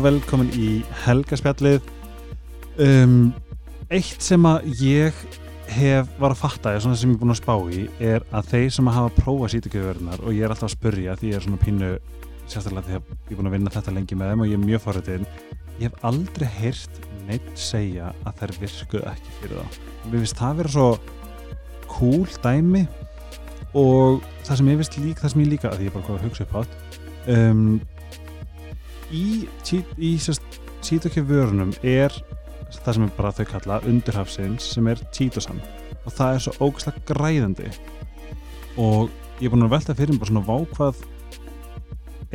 Og velkomin í Helgaspjallið. Um, Eitt sem að ég hef var að fatta, eða svona sem ég er búin að spá í er að þeir sem að hafa prófað sítukjöfurnar og ég er alltaf að spurja því ég er svona pínu sérstaklega því að ég er búin að vinna þetta lengi með þeim og ég er mjög forrættin ég hef aldrei heyrt neitt segja að þær virkuð ekki fyrir þá. Mér finnst það vera svo cool dæmi og það sem ég finnst líka, það sem ég líka að ég bara hugsa upp átt um, í, í, í sítukjöfurunum er það sem er bara þau kalla undirhafsins sem er títosan og það er svo ógæslega græðandi. Og ég er búin að velta fyrir bara svona vákvað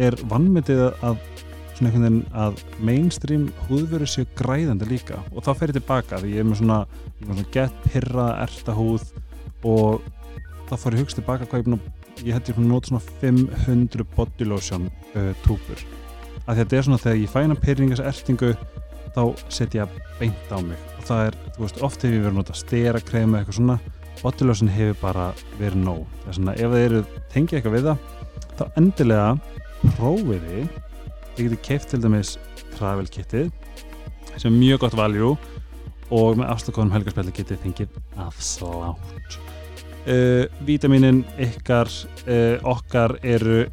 er vannmyndið að svona einhvern veginn að mainstream húðveru séu græðandi líka. Og þá fer ég tilbaka því ég er með svona, er með svona gett pirra, erta húð og þá fór ég hugst tilbaka hvað ég er búin að ég hætti að nota svona 500 body lotion uh, túpur að þetta er svona þegar ég fæna pyrringas ertingu þá setja beint á mig. Og það er, þú veist, oft hefur ég verið að nota stera krema eitthvað svona, body lotion hefur bara verið nóg, það er svona ef það eru tengið eitthvað við það þá endilega prófiði þið. Getur keift til dæmis travel kitið sem er mjög gott valjú og með afslökunum helgarspjalli getið þingið afslátt uh, Vítaminin ykkar uh, okkar eru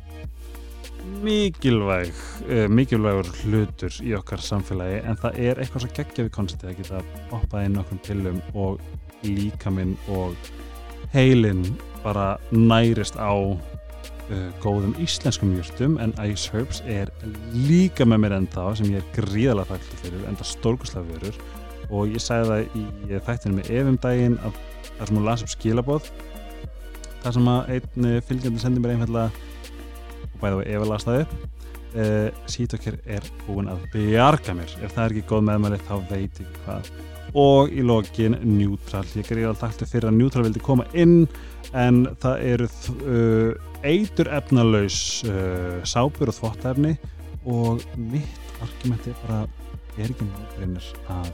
mikilvæg uh, mikilvægur hlutur í okkar samfélagi en það er eitthvað svo geggja við konceptið að geta hoppað inn okkur pillum og líkaminn og heilinn bara nærist á uh, góðum íslenskum júrtum en Ice Herbs er líka með mér ennþá sem ég er gríðalega þakktu fyrir enda stórkuslega verur og ég sagði það í þættinu með Efum daginn að það sem hún las upp skilabóð það sem að einn fylgjandi sendi mér einfallega og las það upp uh, Sítokir er búin að bjarga mér. Ef það er ekki góð meðmæli þá veit ég hvað. Og í lokin Neutral. Ég er alveg þakktu fyrir að Neutral vildi koma inn en það eru uh, eitur efnalaus uh, sápur og þvottefni og mitt argumenti er bara er ekki nákvæmur að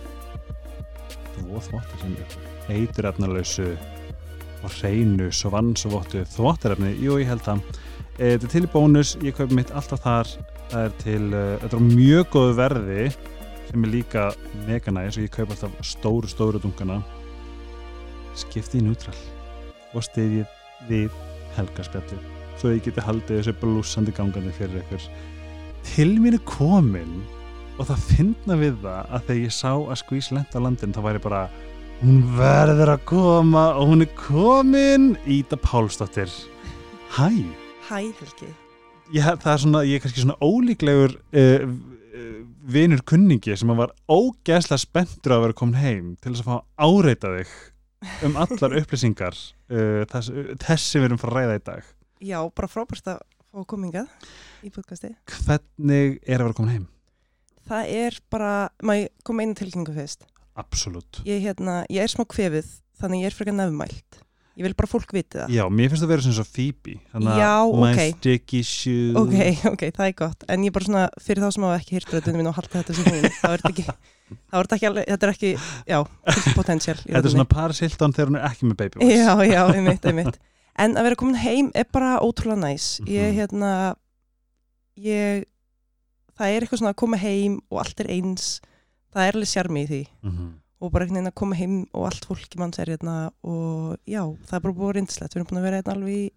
þvó þvottir sem eitur efnalausu og hreinu svo vannsvottu þvottarefni? Jú ég held það. e, þetta er til í bónus, ég kaupi mitt alltaf þar. Það er til, uh, þetta er mjög góðu verði sem er líka mega næs og ég kaupi alltaf stóru stóru dunkana. Skipti í Neutral. Og stiðið við helgarspjalli svo ég geti haldið þessu blúsandi gangandi fyrir ykkur. Til mín er komin og það finna við það að þegar ég sá að skvís lenda landin þá væri bara hún verður að koma og hún er komin Ída Pálsdóttir. Hæ Hæ Helgi. Ég, það er svona, ég er kannski svona ólíklegur uh, uh, vinur kunningi sem var ógeðslega spenntur að vera komin heim til þess að fá áreita þig um allar upplýsingar uh, þess, þessi við erum frá að ræða í dag. Já, bara frábært að fá komingað í podcasti. Hvernig er að vera komin heim? Það er bara, maður kom einu tilkynningu fyrst? Absolutt. Ég, hérna, ég er smá kvefið, þannig ég er frekar nefnmælt Ég vil bara fólk viti það. Já, mér finnst það að vera svona Phoebe Já, my ok sticky shoe Ok, ok, það er gott. En ég er bara svona, fyrir þá sem hafa ekki hýrt röddunum minn og halda þetta sem hún þá er þetta ekki, þá er þetta ekki alveg, þetta er ekki já, potential Þetta er svona Paris Hilton þegar hún er ekki með baby voice. Já, já, einmitt, einmitt. En að vera komin heim er bara ótrúlega næs. Ég, Mhm. hérna ég það er eitthvað svona að koma heim og allt er eins. Það er alveg sjarmi í því. Mhm. Og bara einhvern veginn að koma heim og allt fólki manns er hérna og já, það er bara búið reyndislegt, við erum búin að vera hérna alveg í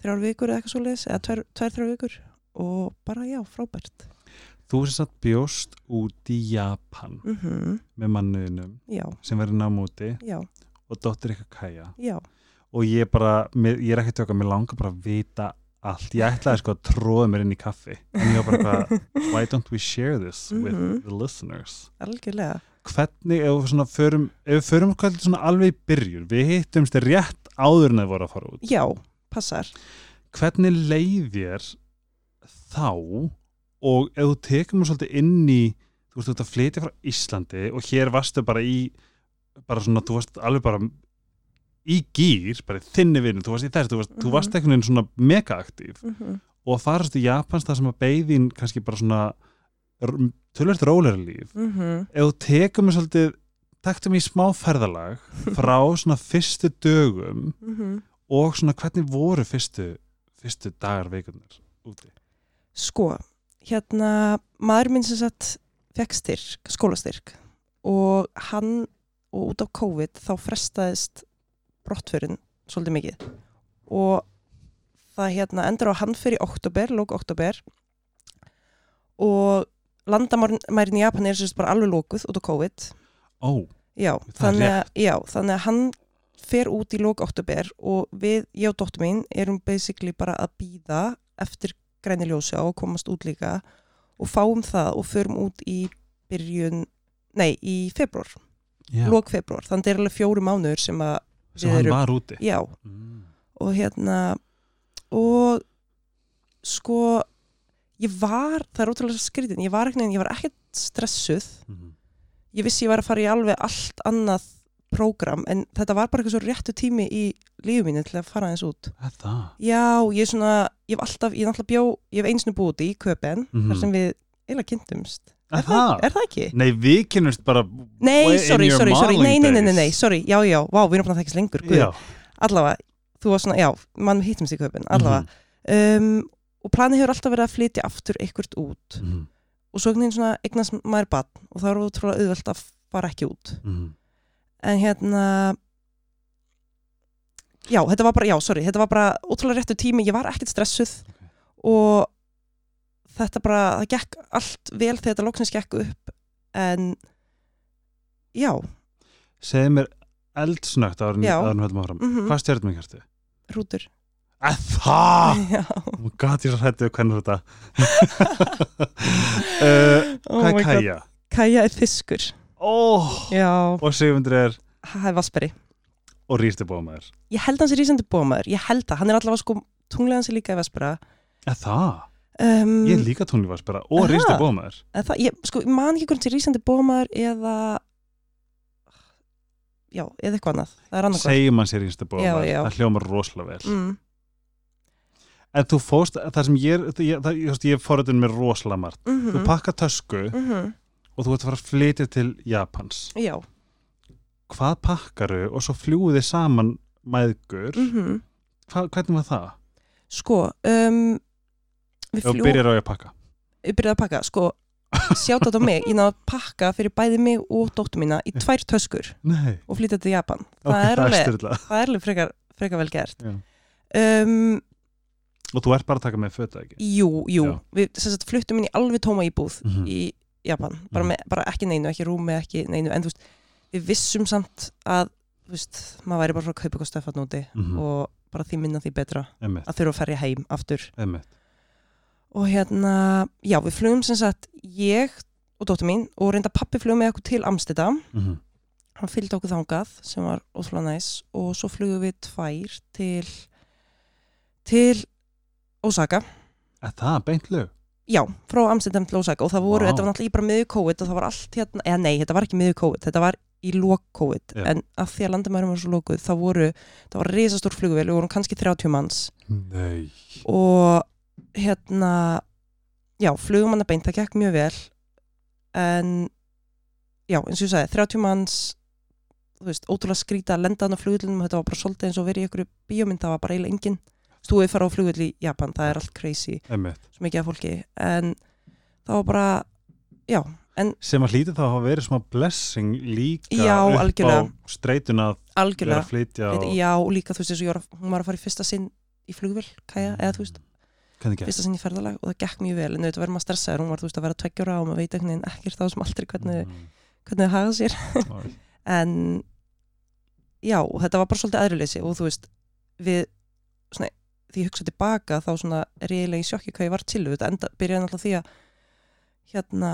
þrjár vikur eða eitthvað svoleiðis eða tvær, tvær þrjár vikur og bara já, frábært. Þú sem satt bjóst út í Japan mm með mannuðinum Já, sem verður námúti og dóttir eitthvað kæja já. Og ég bara, mér, ég er ekki tjóka, mér langar bara að vita allt, ég ætlaði sko að tróða mér inn í kaffi en ég var bara why don't we share this with Mhm. the listeners? Algjörlega hvernig, ef við svona förum förum alveg í byrjun við hittumst rétt áður en þau voru að fara út Já, passar hvernig leið þér þá og ef þú tekum mér svolítið inn í þú veist, þú ert að flytja frá Íslandi og hér varstu bara í bara svona, þú varst alveg bara í gýr, bara í þinni vinnu þú varst í þess, þú varst, þú Mhm. varst veginn svona mega aktív mm -hmm. og að farast í Japans það sem að beigðin kannski bara svona tölvert rólega líf Mm -hmm. ef þú tekum mér svolítið taktum í smá ferðalag frá svona fyrstu dögum Mm -hmm. og svona hvernig voru fyrstu fyrstu dagar veikunar úti Sko, hérna, maður minn sem sagt fekk styrk, skólastyrk og hann, og út af COVID þá frestaðist brottförin svolítið mikið og það hérna endur á hann fyrir oktober, lók oktober og landamærin í Japan er sérst bara alveg lókuð út af COVID. Ó, já, þannig að, já, þannig að hann fer út í lók oktober og við, ég og dóttur mín erum basically bara að býða eftir græni ljósi á að komast út líka og fáum það og förum út í byrjun, nei, í februar, lók februar þannig að það er alveg fjóri mánuður sem að sem hann erum- var úti. Já, mm. og hérna og sko ég var, það er ótrúlega skrýtin ég var ekkert, ég var ekkert stressuð. Mhm. ég vissi ég var að fara í alveg allt annað prógram en þetta var bara eitthvað svo réttu tími í lífu mínu til að fara aðeins út. Það? Já, ég er svona, ég hef alltaf ég er náttúrulega bjó, ég hef einsinu búið í Köpen Mhm. þar sem við eiginlega kynntumst. Er það? er það ekki? Nei, við kynnumst bara Nei, sorry, sorry, sorry, nei, nei, nei, nei, nei, sorry, já, já, vá, við erum búin að þekkast lengur, allavega, þú var svona, já, mann hittumst í Köpen, allavega, Mhm. um, og planið hefur alltaf verið að flytja aftur eitthvað út. Mhm. og svo eignast maður bann og það er útrúlega auðvelt að fara ekki út. Mhm. en hérna já, þetta var bara, já, sorry þetta var bara ótrúlega réttu tími, ég var ekkert stressuð og þetta bara, það gekk allt vel þegar þetta loksins gekk upp. En já, Segðu mér eldsnögt en höldum áfram. Mhm. Hvað stjörnum ég hérstu? rútur Að það? já, Oh my god, ég er svo hættið hvernig þetta uh, oh Hvað my er kæja? Kaja er fiskur, Oh, já. Og Sigmundur er það er vasperi og rýrsti bómaður. Ég held hans er rísandi bómaður, ég held að hann er allavega sko, tunglega hans er líka í Vespera Að það? um, Ég er líka tónlífarsbera og Aha. rýrsti bómaður. En það, ég, sko, man ekki hvort til rísandi bómaður eða já, eða eitthvað annað. Það er annað Segjum sér rýrsti Já, bómaður. Það hljómar rosalega vel. Mm, En þú fóst, það sem ég ég, það, ég, ég þetta með rosalega margt. Mm Þú pakka tösku -hmm. og þú ert að fara að flytja til Japans. Já. Hvað pakkaru og svo fljúið þið saman mæðgur? Mm Hva, Hvernig var það? sko um, við byrjar á ég að pakka. Við byrjaði að pakka, sko sjátt þetta á mig, ég náði að pakka fyrir bæði mig og dóttu mína í tvær töskur Nei, og flytja til Japan. Það ok, er alveg, frekar, frekar vel gert. Um, Og þú ert bara að taka með föta ekki jú, jú, Já. við sagt, fluttum inn í alveg tóma íbúð Mhm. í Japan, bara, Mhm. með, bara ekki neinu, ekki rúmi, ekki neinu en þú veist, við vissum samt að þú veist, maður væri bara frá að kaupa eitthvað stöfat núti Mhm. og bara því minna því betra Einmitt, að þurfa að ferja heim aftur einmitt og hérna, já, við flugum sem sagt ég og dóttur mín og reynda pappi flugum með okkur til Amsterdam Mhm. hann fylgdi okkur þangað sem var ótrúlega næs og svo flugum við tvær til til Osaka Er það beint lög? já, frá Amsterdam til Osaka og það voru, Vá. þetta var náttúrulega í bara miður COVID og það var allt hérna, eða nei, þetta var ekki miður COVID þetta var í lók COVID Já. en af því að landamærum var svo lókuð þá voru, það var risastór flugvél við vorum kannski 30 manns Nei og hérna já, flugum hann að beint, það gekk mjög vel en já, eins og ég sagði, 30 manns þú veist, ótrúlega skrýta að lenda hann á flugvillunum, þetta var bara svolítið eins og verið í einhverju bíómynd, það var bara eiginlega engin stúið fara á flugvill í Japan, það er allt crazy svo mikið af fólki, en það var bara, já Sem að hlýti þá að hafa verið smá blessing líka Já, upp algjörlega. á streituna að vera að flytja og já, líka þú veist, var, að- hún var að fara í fyrsta sinn í flugvill, kæja, eða þú veist. Fyrsta sinn í ferðalag og það gekk mjög vel en auðvitað verður maður stressaður, hún var þú veist að vera tveggjóra og maður veit ekkert þá sem aldrei hvernig, Mm. hvernig það hafa sér. En já, þetta var bara svolítið aðrileysi og þú veist, við svona, því ég hugsa tilbaka þá svona ég eiginlega í sjokki hvað ég var til þetta enda byrjaði náttúrulega því að hérna,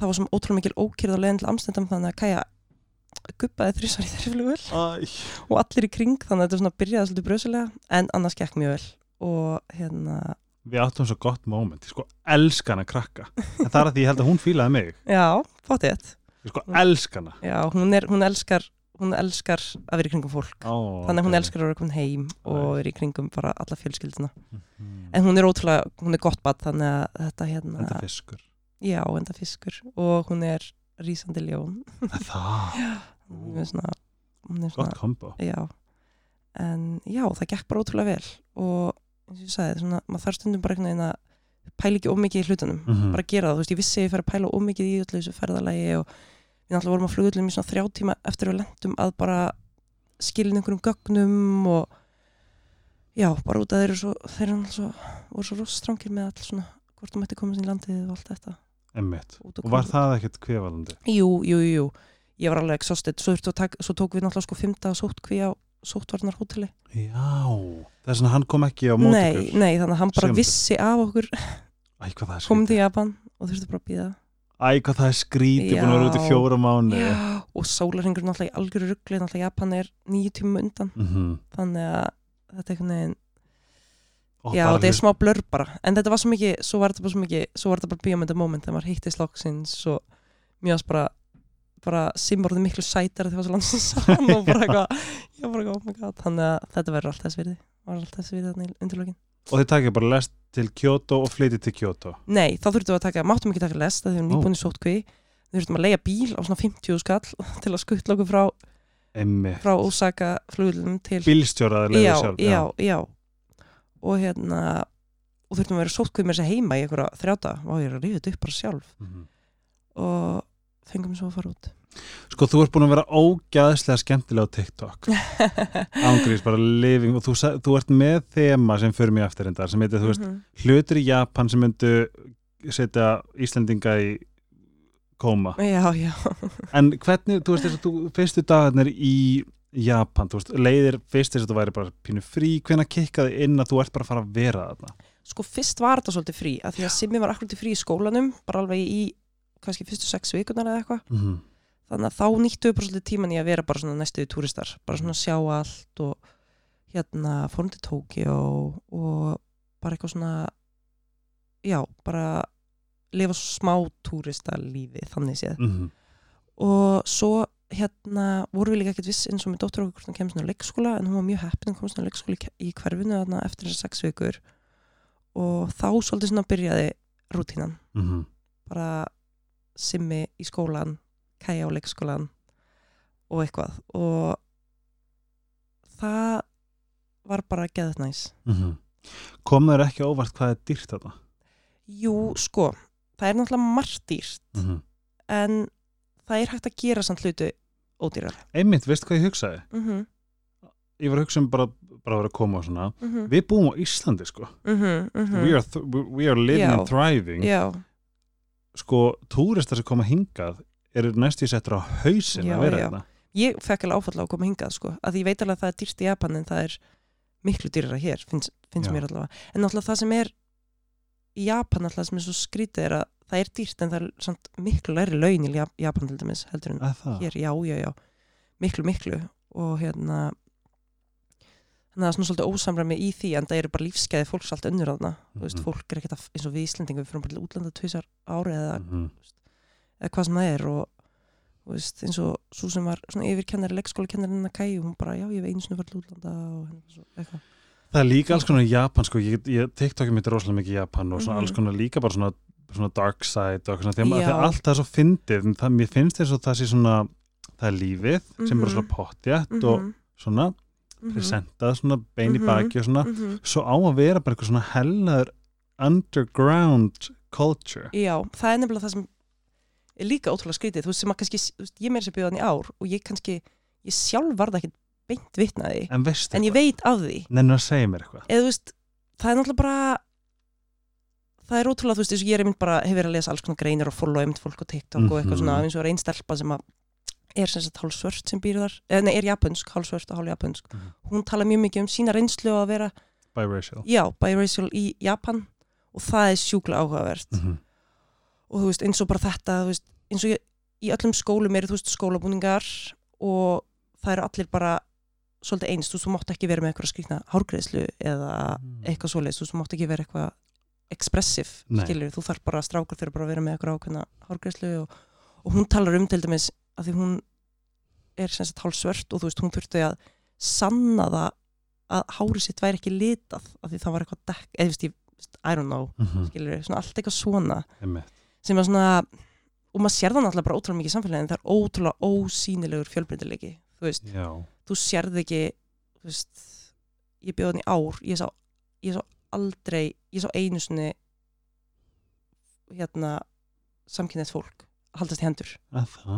það var svona ótrúlega mikil ókýrð á leiðin til Amstendam þannig að Kaja guppaði þrísvar í þeirri flugvel og allir í kring þannig að þetta svona byrjaði svolítið brösulega en annars gekk mjög vel. Og hérna, Við áttum svo gott moment Ég sko elskan að krakka En það er að því ég held að hún fílaði mig. Já, fóttið Ég sko elskan að já, hún, er, hún elskar hún elskar að vera í kringum fólk. Ó, þannig að hún ok. elskar að vera komin heim og Nice. vera í kringum bara alla fjölskylduna. Mhm. en hún er ótrúlega, hún er gott bad þannig að þetta hérna, Enda fiskur. Já, enda fiskur. Og hún er rísandi ljón. Það, hún er svona, hún er gott svona kombo. Já, en já, það gekk bara ótrúlega vel. Og eins og ég sagði, svona, maður þarf stundum bara einhvern veginn að pæla ekki ómikið í hlutunum. Mhm. bara gera það, þú veist, ég vissi að ég fer að pæla ómikið í öllu þessu ferðalagi og við náttúrulega vorum að flugullum í svona þrjá tíma eftir við lendum að bara skilin einhverjum gögnum og já, bara út að þeir eru svo þeir eru náttúrulega svo, voru svo rostrángir með allt svona, hvort þú mætti koma sín landið og allt þetta Einmitt. út og var það ekkert kvefalandi? Jú, jú, jú. Ég var alveg exhausted. Svo, svo tók við náttúrulega sko fymta sótkví á sóttvarnar hóteli. Já. Það er svona hann kom ekki á mót Nei, ykkur. nei, þannig að hann bara Sjöndi. vissi af okkur, Æ, komum til. Japan og þurfti bara að býða. Æ, hvað það er skrítið, búin að vera út í fjóra mánu. Og sólarhingur náttúrulega í algjöru ruggli, náttúrulega Japan er nýju tíma undan. Mm Þannig að þetta er einhvern veginn, og já, þetta er smá blur bara. En þetta var svo mikið, svo var þetta bara svo mikið, svo var þetta bara bíómynda moment þegar maður hitti slokksins og mjög að bara, bara simmarði miklu sætari þegar það var svo landsins saman og bara eitthvað, oh my god, þannig að þetta verður allt þess virði, var allt Og þið takið bara lest til Kyoto og flytið til Kyoto. Nei, þá þurftum við að taka, máttum ekki taka lest að því við erum Ó. nýbúin í sótkví, við þurftum að leia bíl á svona 50 skall til að skuttla okkur frá, frá Osaka flugulum til Bílstjóraði leiði já, sjálf. já, já og hérna og þurftum að vera sótkvíð með þessi heima í einhverja þrjáta og ég er að ríða þetta upp bara sjálf Mhm. og fengum svo að fara út Sko, þú ert búin að vera ógæðslega skemmtilega á TikTok. Ángrís, bara living. Og þú, þú ert með þema sem fyrir mig eftir endar, sem heitir, þú veist, Mhm. hlutir í Japan sem myndu setja Íslendinga í kóma. já, já En hvernig, þú veist, þess að þú fyrstu dagarnir í Japan, þú veist, leiðir fyrst þess að þú væri bara pínu frí, hvenær kikkaði inn að þú ert bara að fara að vera þarna? sko fyrst var þetta svolítið frí að því að Simmi var akkurat frí í skólanum bara alveg í kannski fyrstu sex vikunar eða eitthvað Mm -hmm. Þannig að þá nýttu við bara svolítið tíman í að vera bara svona næstuði túristar, bara svona sjá allt og hérna fórum til Tókjó og bara eitthvað svona já, bara lifa smá túristalífi þannig séð. Mm og svo hérna voru við líka ekkert viss eins og með dóttur okkur kemst inn á leikskóla en hún var mjög heppin, hún komst inn á leikskóla í, hverfinu þarna eftir þessar sex vikur. Og þá svolítið svona byrjaði rútínan. -hmm. bara simmi í skólan kæja á leikskólan og eitthvað og það var bara geðað næs Mm Kom þér ekki óvart hvað er dýrt þetta? Jú, sko, það er náttúrulega margt dýrt Mm -hmm. en það er hægt að gera samt hluti ódýrar Einmitt, veistu hvað ég hugsaði? mm -hmm, Ég var að hugsa um bara, bara að vera að koma og svona. -hmm, Við búum á Íslandi, sko. We, are we are living Já. and thriving. Já, Sko, túristar sem koma hingað eru næstu settur á hausin Já, að vera þetta. ég fekk alveg áfalla að koma hingað sko, að ég veit alveg að það er dýrt í Japan en það er miklu dýrara hér finnst, finnst mér allavega, en náttúrulega það sem er í Japan alltaf sem er svo skrítið er að það er dýrt en það er samt miklu læri laun í Jap- Japan til dæmis heldur en hér, já, já, já. Miklu, miklu. Og hérna þannig að það er svona svolítið ósamræmi í því en það eru bara lífskeiði fólks allt önnur aðna veist, Mhm. fólk er ekkert að, eins og við Íslendingum við fyrir bara til útlanda tvisar ári eða, Mhm. Eða hvað sem það er og veist, eins og svo sem var yfirkennari, leikskólakennari að kæju hún bara, já, ég hef einu sinni farið útlanda og hérna, eitthvað. Það er líka alls konar í Japan sko, ég, ég TikTokið mitt er rosalega mikið í Japan og svona Mhm. alls konar líka bara svona, svona dark side og svona, að allt það er svo fyndið, það, mér finnst þess að það sé svona, það er lífið sem er Mhm. svona pottjætt og Mhm, svona mhm, presentað svona bein í baki og svona, svo á að vera bara eitthvað svona hellaður underground culture. Já, það er nefnilega það sem er líka ótrúlega skrítið, þú veist, sem að kannski veist, ég meira sér bjóðan í ár og ég kannski ég sjálf var það ekki beint vitnaði En en ég veit af því Nennir að segja mér eitthvað. eða þú veist, það er náttúrulega bara það er ótrúlega, þú veist, ég er einmitt bara hefur verið að lesa alls konar greinir og einmitt fólk og TikTok og eitthvað Mhm. svona, eins og er einn stelpa sem að er sem sagt hálfsvört sem býr þar eða nei, er japansk, hálfsvört og hálf japansk Mhm. hún tala mjög mikið um sína reynslu að vera, Biracial. já, biracial í Japan og það er sjúkla áhugavert Mm og þú veist, eins og bara þetta veist, eins og ég, í öllum skólum eru þú veist skólabúningar og það eru allir bara svolítið eins, þú veist, þú mátt ekki vera með eitthvað skrýtna hárgreðslu eða Mm. eitthvað svoleiðis, þú veist, þú mátt ekki vera eitthvað Nei. skilur, þú þarf bara strákur þurfa bara að vera með eitthvað ákveðna hárgreðslu og, og hún talar um til dæmis að því hún er sem sagt hálfsvört og þú veist, hún þurfti að sanna það að hárið sitt væri ekki litað af því það var eitthvað dekk, eða þú veist, ég, I don't know -hmm. skilur, svona allt eitthvað svona. Sem er svona og maður sér það náttúrulega bara ótrúlega mikið í samfélaginu en það er ótrúlega ósýnilegur fjölbreytileiki þú veist, Já. þú sérð ekki þú veist, ég bjóð hann í ár ég sá, ég sá aldrei, ég sá einu sinni hérna samkynneið fólk haldast í hendur.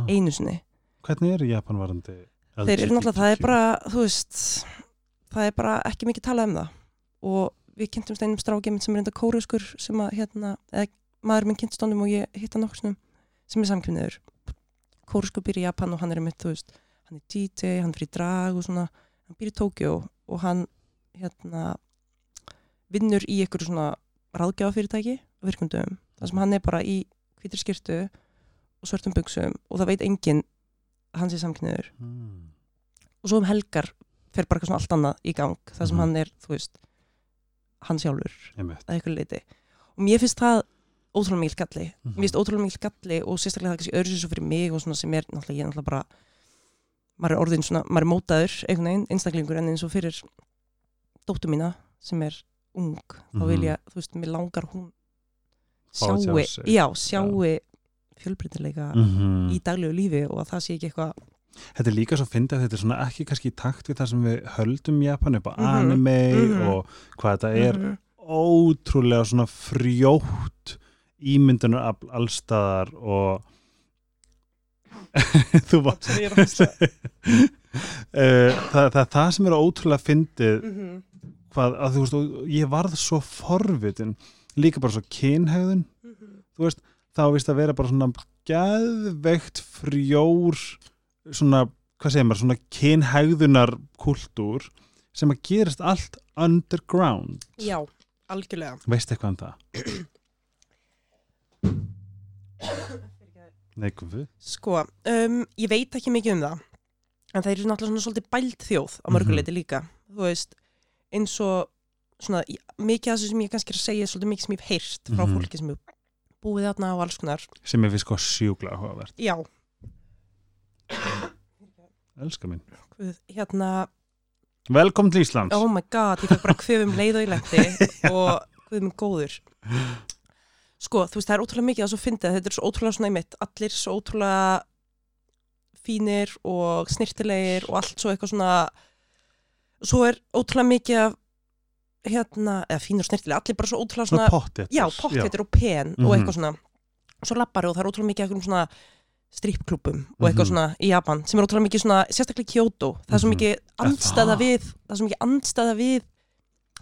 Einu sinni. Hvernig eru Japan varandi þeir eru náttúrulega, það er bara þú veist, það er bara ekki mikið talað um það. Og við kynntumst einum strákjuminn sem er enda kóriuskur sem að hérna, eða maður minn kynntist honum og ég hitta nokkur snum sem er samkynniður kóriuskur býr í Japan og hann er mitt, þú veist hann er DJ, hann fyrir drag og svona hann býr í Tókjó og hann hérna vinnur í ykkur svona ráðgjafafyrirtæki á virkundum, þar sem hann er bara í hvítri skirtu og svörtum buksum og það veit enginn hann sé samkynniður mm. og svo um helgar fer bara eitthvað svona allt annað í gang þar sem Mhm. hann er, þú veist hann sjálfur að eitthvað leiti og mér finnst það ótrúlega mikil galli Mhm. mér finnst ótrúlega mikil galli og sérstaklega það kannski öðru svo fyrir mig og svona sem er náttúrulega ég er náttúrulega bara maður er orðin svona, maður er mótaður einhvern veginn, einstaklingur en eins og fyrir dóttu mína sem er ung þá vil Mhm. ég, þú veist, mér langar hún Fá að sjái, tjá sig. já, sjái fjölbreytileika Mhm. í daglegu lífi og að það sé ekki eitthvað Þetta er líka svo fyndið að þetta er svona ekki kannski í takt við það sem við höldum Japan upp á Mhm. anime Mhm. og hvað þetta er ótrúlega svona frjótt ímyndunar allstaðar og þú var. Eh, það, það er það sem er ótrúlega fyndið Mhm. hvað að þú veist ég varð svo forvitin líka bara svo kynhegðun Mhm. þú veist, þá vist að vera bara svona geðveikt frjór svona, hvað segir maður, svona kynhegðunar kultúr sem að gerist allt underground Já, algjörlega veist eitthvað um það? Nei, gufu Sko, um, ég veit ekki mikið um það en það eru náttúrulega svona svolítið bælt þjóð á Mhm. mörguleiti líka. Þú veist, eins og svona, í- mikið af þessu sem ég kannski er að segja er svolítið mikið sem ég hef heyrt frá Mhm. fólki sem hefur búið þarna og alls konar. Sem er fyrst sko sjúkla áhugavert. Já, Elskar mín guð, hérna Velkomin til Íslands. Oh my god, ég fekk bara kvöfum leið og ég lendi og minn góður Sko, þú veist, það er ótrúlega mikið að svo fyndið, þetta er svo ótrúlega svona einmitt, allir svo ótrúlega fínir og snirtilegir og allt svo eitthvað svona svo er ótrúlega mikið af hérna, eða fínir og snirtilegir, allir bara svo ótrúlega Svona pottið já, pottheitir og pen og Mhm. eitthvað svona, svo lappari og það er ótrúlega mikið einhverjum svona strippklubum og eitthvað Mhm. svona í Japan sem er ótrúlega mikið svona, sérstaklega í Kyoto það er svo Mhm. mikið andstæða það? við það er svo mikið andstæða við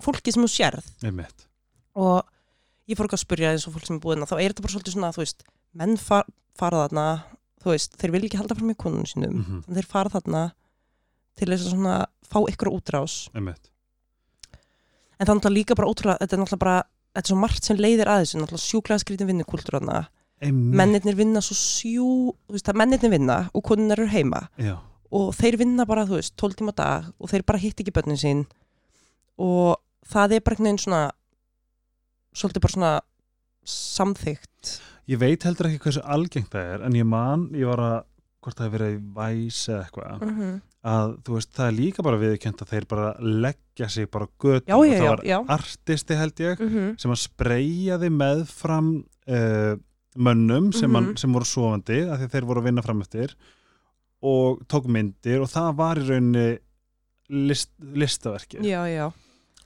fólki sem þú sérð og ég fór ekki að spyrja eins og fólk sem er búið hérna, þá er þetta bara svolítið svona, þú veist menn far, fara þarna, þú veist þeir vil ekki halda fram með konunum sínum Mhm. þannig þeir fara þarna til þess að svona fá ykkur útrás Einmitt. en það er náttúrulega líka bara ótrúlega, þetta er náttúrulega bara þetta er svo margt sem leiðir að þessu, náttúrulega sjúklega skrítin vinnukultúr þarna, mennirnir vinna svo sjú, þú veist, að mennirnir vinna og konunir eru heima Já. og þeir vinna bara, þú veist, 12 tíma dag og þeir bara hitt ekki börnin sín og það er bara einhvern veginn svona svolítið bara svona samþygt Ég veit heldur ekki hversu algengt það er en ég man, ég var að hvort það hefur verið væs eða eitthvað mm -hmm. að þú veist, það er líka bara viðkjönd að þeir bara leggja sig bara já, og það já, var já. artisti held ég Mm -hmm. sem að spreyjaði meðfram uh, mönnum sem, mm Mhm. sem voru sofandi að þeir voru að vinna fram eftir og tók myndir og það var í rauninni list, listaverki Já, já,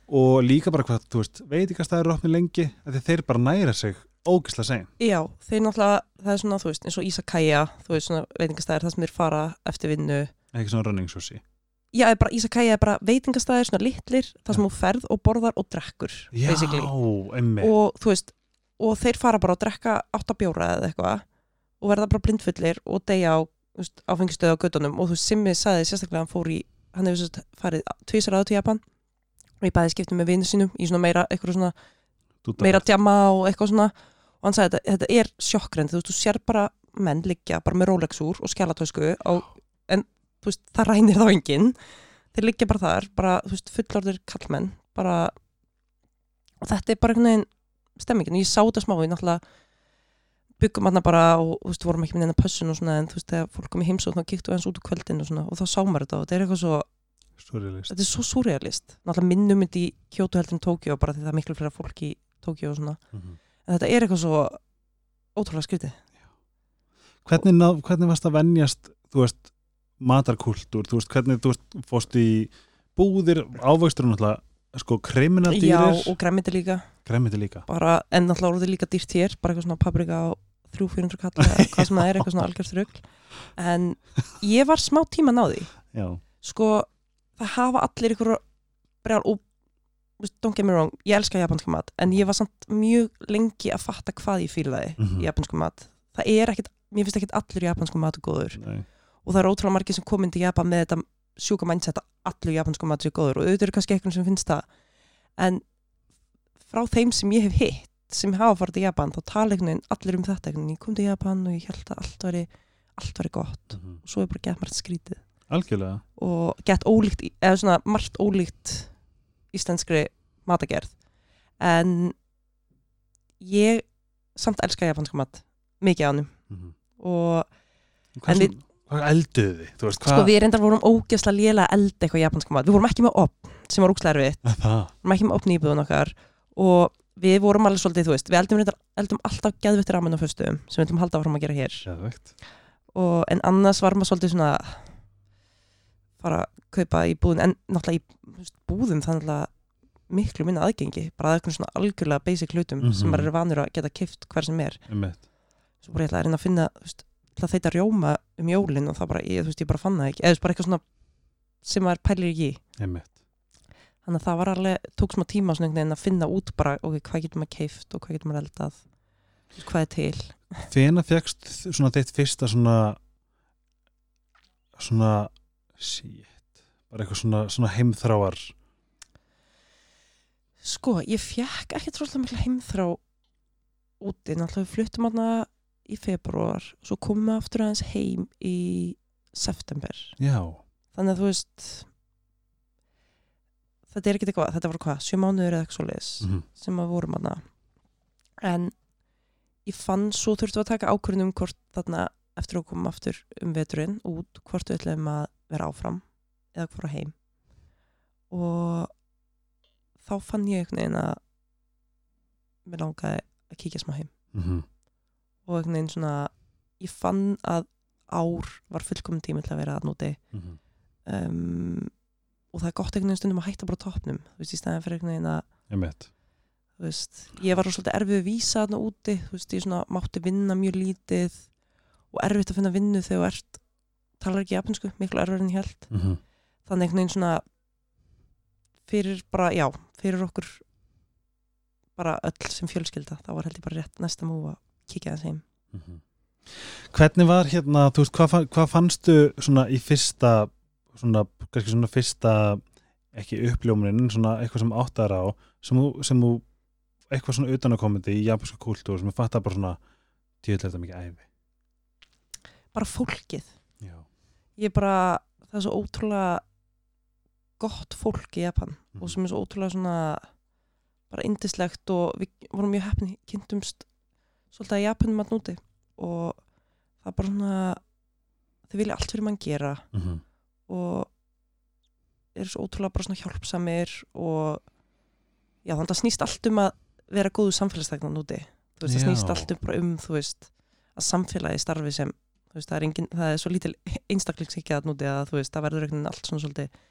og líka bara hvað, þú veist, veitingastæður eru opni lengi af því að þeir bara næra sig ógislega sein. Já, þeir náttúrulega það er svona, þú veist, eins og Ísakæja þú veist, svona veitingastæðir, það sem þeir fara eftir vinnu. Ekki svona running sushi. Já, bara, Ísakæja er bara veitingastæðir, svona litlir það sem þú ferð og borðar og drekkur Já, basically. emmi og þú veist, og þeir fara bara að drekka áttabjóra eða eitthvað og verða bara blindfullir og deyja á áfengistöðu á göttunum og þú veist, Simmi sagði sérstaklega að hann fór í, hann hefur sérst farið tvisar áður til Japan og ég bæði skiptum með vinnu sínum í svona meira, eitthvað svona meira djama og eitthvað svona. Og hann sagði þetta, þetta er sjokkrænt þú veist, þú sér bara menn liggja bara með Rolex úr og skjálatösku en þú veist, það rænir þá enginn. Þeir liggja bara þar, bara, þú veist, fullorðir kallmenn, bara og þetta er bara einhvern veginn stemmingin, ég sá þetta smá, ég náttúrulega byggum hann bara og þú veist, vorum ekki með neina pössun og svona, en þú veist, þegar fólk kom í heimsókn þá kíktu hans út úr kvöldin og svona og þá sá maður þetta og þetta er eitthvað svo, Surrealist. Þetta er svo surrealist. Náttúrulega minnum þetta í Kyoto heldur en Tókjó bara því það er miklu fyrir fólk í Tókjó og svona. Mhm. en þetta er eitthvað svo ótrúlega skrítið. Hvernig, ná- hvernig varst að venjast þú veist, matarkultúr? Þú veist, hvernig, þú veist, fórst í búðir ávöxtur náttúrulega sko Já, kriminaldýrir og græmiti líka. Gremmiti líka. Bara, en náttúrulega voru þið líka dýrt hér bara eitthvað svona paprika á 300-400 kall eða hvað sem það er, eitthvað svona algjörð þrugl en ég var smá tíma náði já, sko, það hafa allir ykkur brjál og don't get me wrong, ég elska japanska mat en ég var samt mjög lengi að fatta hvað ég fílaði Mhm. í japansku mat. Það er ekkit, mér finnst ekkit allur japansku mat góður. Nei, og það er ótrúlega margir sem komin til Japan með þetta sjúka mindset að allur japansku mat sér góður. Og auðvitað eru kannski eitthvað sem finnst það. En frá þeim sem ég hef hitt sem hafa farið til Japan þá tala einhvern veginn allir um þetta. Einhvern veginn, ég kom til Japan og ég held að allt væri allt væri gott. Mhm. og svo er bara gett margt skrítið algjörlega. Og gett ólíkt, eða svona margt ólíkt íslenskri matagerð en ég samt elska japanska mat mikið ánum Mhm. og hvað, við- hvað elduðu þið? Veist, hvað sko við reyndar vorum ógeðslega lélega að elda eitthvað japanska mat, við vorum ekki með opn sem var ógeðslega erfitt, við vorum ekki með opn íbúðun okkar. Og við vorum alveg svolítið, þú veist, við eldum, reyndar, eldum alltaf geðvittir ramen á föstum sem við ætlum að halda áfram að gera hér. Og, en annars var maður svolítið svona fara að kaupa í búðum en náttúrulega í búðum þannig að miklu minna aðgengi bara að eitthvað svona algjörlega basic hlutum Mhm. sem maður er vanur að geta kift hver sem er. Svo bara ég ætla að reyna að finna þeita rjóma um jólin og það bara, ég, veist, ég bara fann það ekki eða bara eitthvað svona sem maður pælir ekki þannig að það var alveg, tók smá tíma svona einhvern veginn að finna út bara, ok, hvað getur maður keift og hvað getur maður eldað? Hvað er til? Hvena fegst svona þitt fyrsta svona svona shit, bara eitthvað svona, svona heimþráar. Sko, ég fekk ekki trúlega mikla heimþrá úti, náttúrulega við fluttum hana í februar, svo komum við aftur aðeins heim í september. Já, Þannig að þú veist, þetta er ekkert eitthvað, þetta var hvað, sjö mánuður eða eitthvað svoleiðis mhm, sem að vorum hana. En ég fann svo þurftum við að taka ákvörðun um hvort þarna eftir að koma aftur um veturinn út, hvort við ætlum að vera áfram eða hvora heim. Og þá fann ég einhvern veginn að mér langaði að kíkja smá heim mhm, og einhvern veginn svona ég fann að ár var fullkomin tími til að vera að núti mhm. um, og það er gott einhvern veginn stundum að hætta bara á toppnum þú veist, í stæðan fyrir einhvern veginn að þú veist, ég var svolítið erfið að vísa þarna úti, þú veist, ég svona mátti vinna mjög lítið og erfitt að finna vinnu þegar þú ert talar ekki japansku, miklu erfið en ég held Mhm. þannig einhvern veginn svona fyrir bara, já, fyrir okkur bara öll sem fjölskylda þá var held ég bara rétt næsta mú að kíkja þess heim Mhm. Hvernig var hérna, þú veist, hvað, hvað fannstu svona í fyrsta svona, kannski svona fyrsta ekki uppljómunin, svona eitthvað sem áttar á sem þú, sem þú eitthvað svona utanakomandi í japanska kúltúr sem ég fattar bara svona, djöðlega mikið æfi bara fólkið Ég bara, það er svo ótrúlega gott fólk í Japan Mhm. og sem er svo ótrúlega svona bara indislegt og við vorum mjög hefni kynntumst svolítið að Japanum að núti og það er bara svona þau vilja allt fyrir mann gera mhm, og eru svo ótrúlega bara svona hjálpsamir og já þannig að það snýst allt um að vera góðu samfélagstegna núti þú veist, það Já. snýst allt um bara um þú veist, að samfélagi starfi sem veist, það er, engin, það er svo lítil einstaklingshyggja að núti að veist, það verður veginn allt svona svolítið.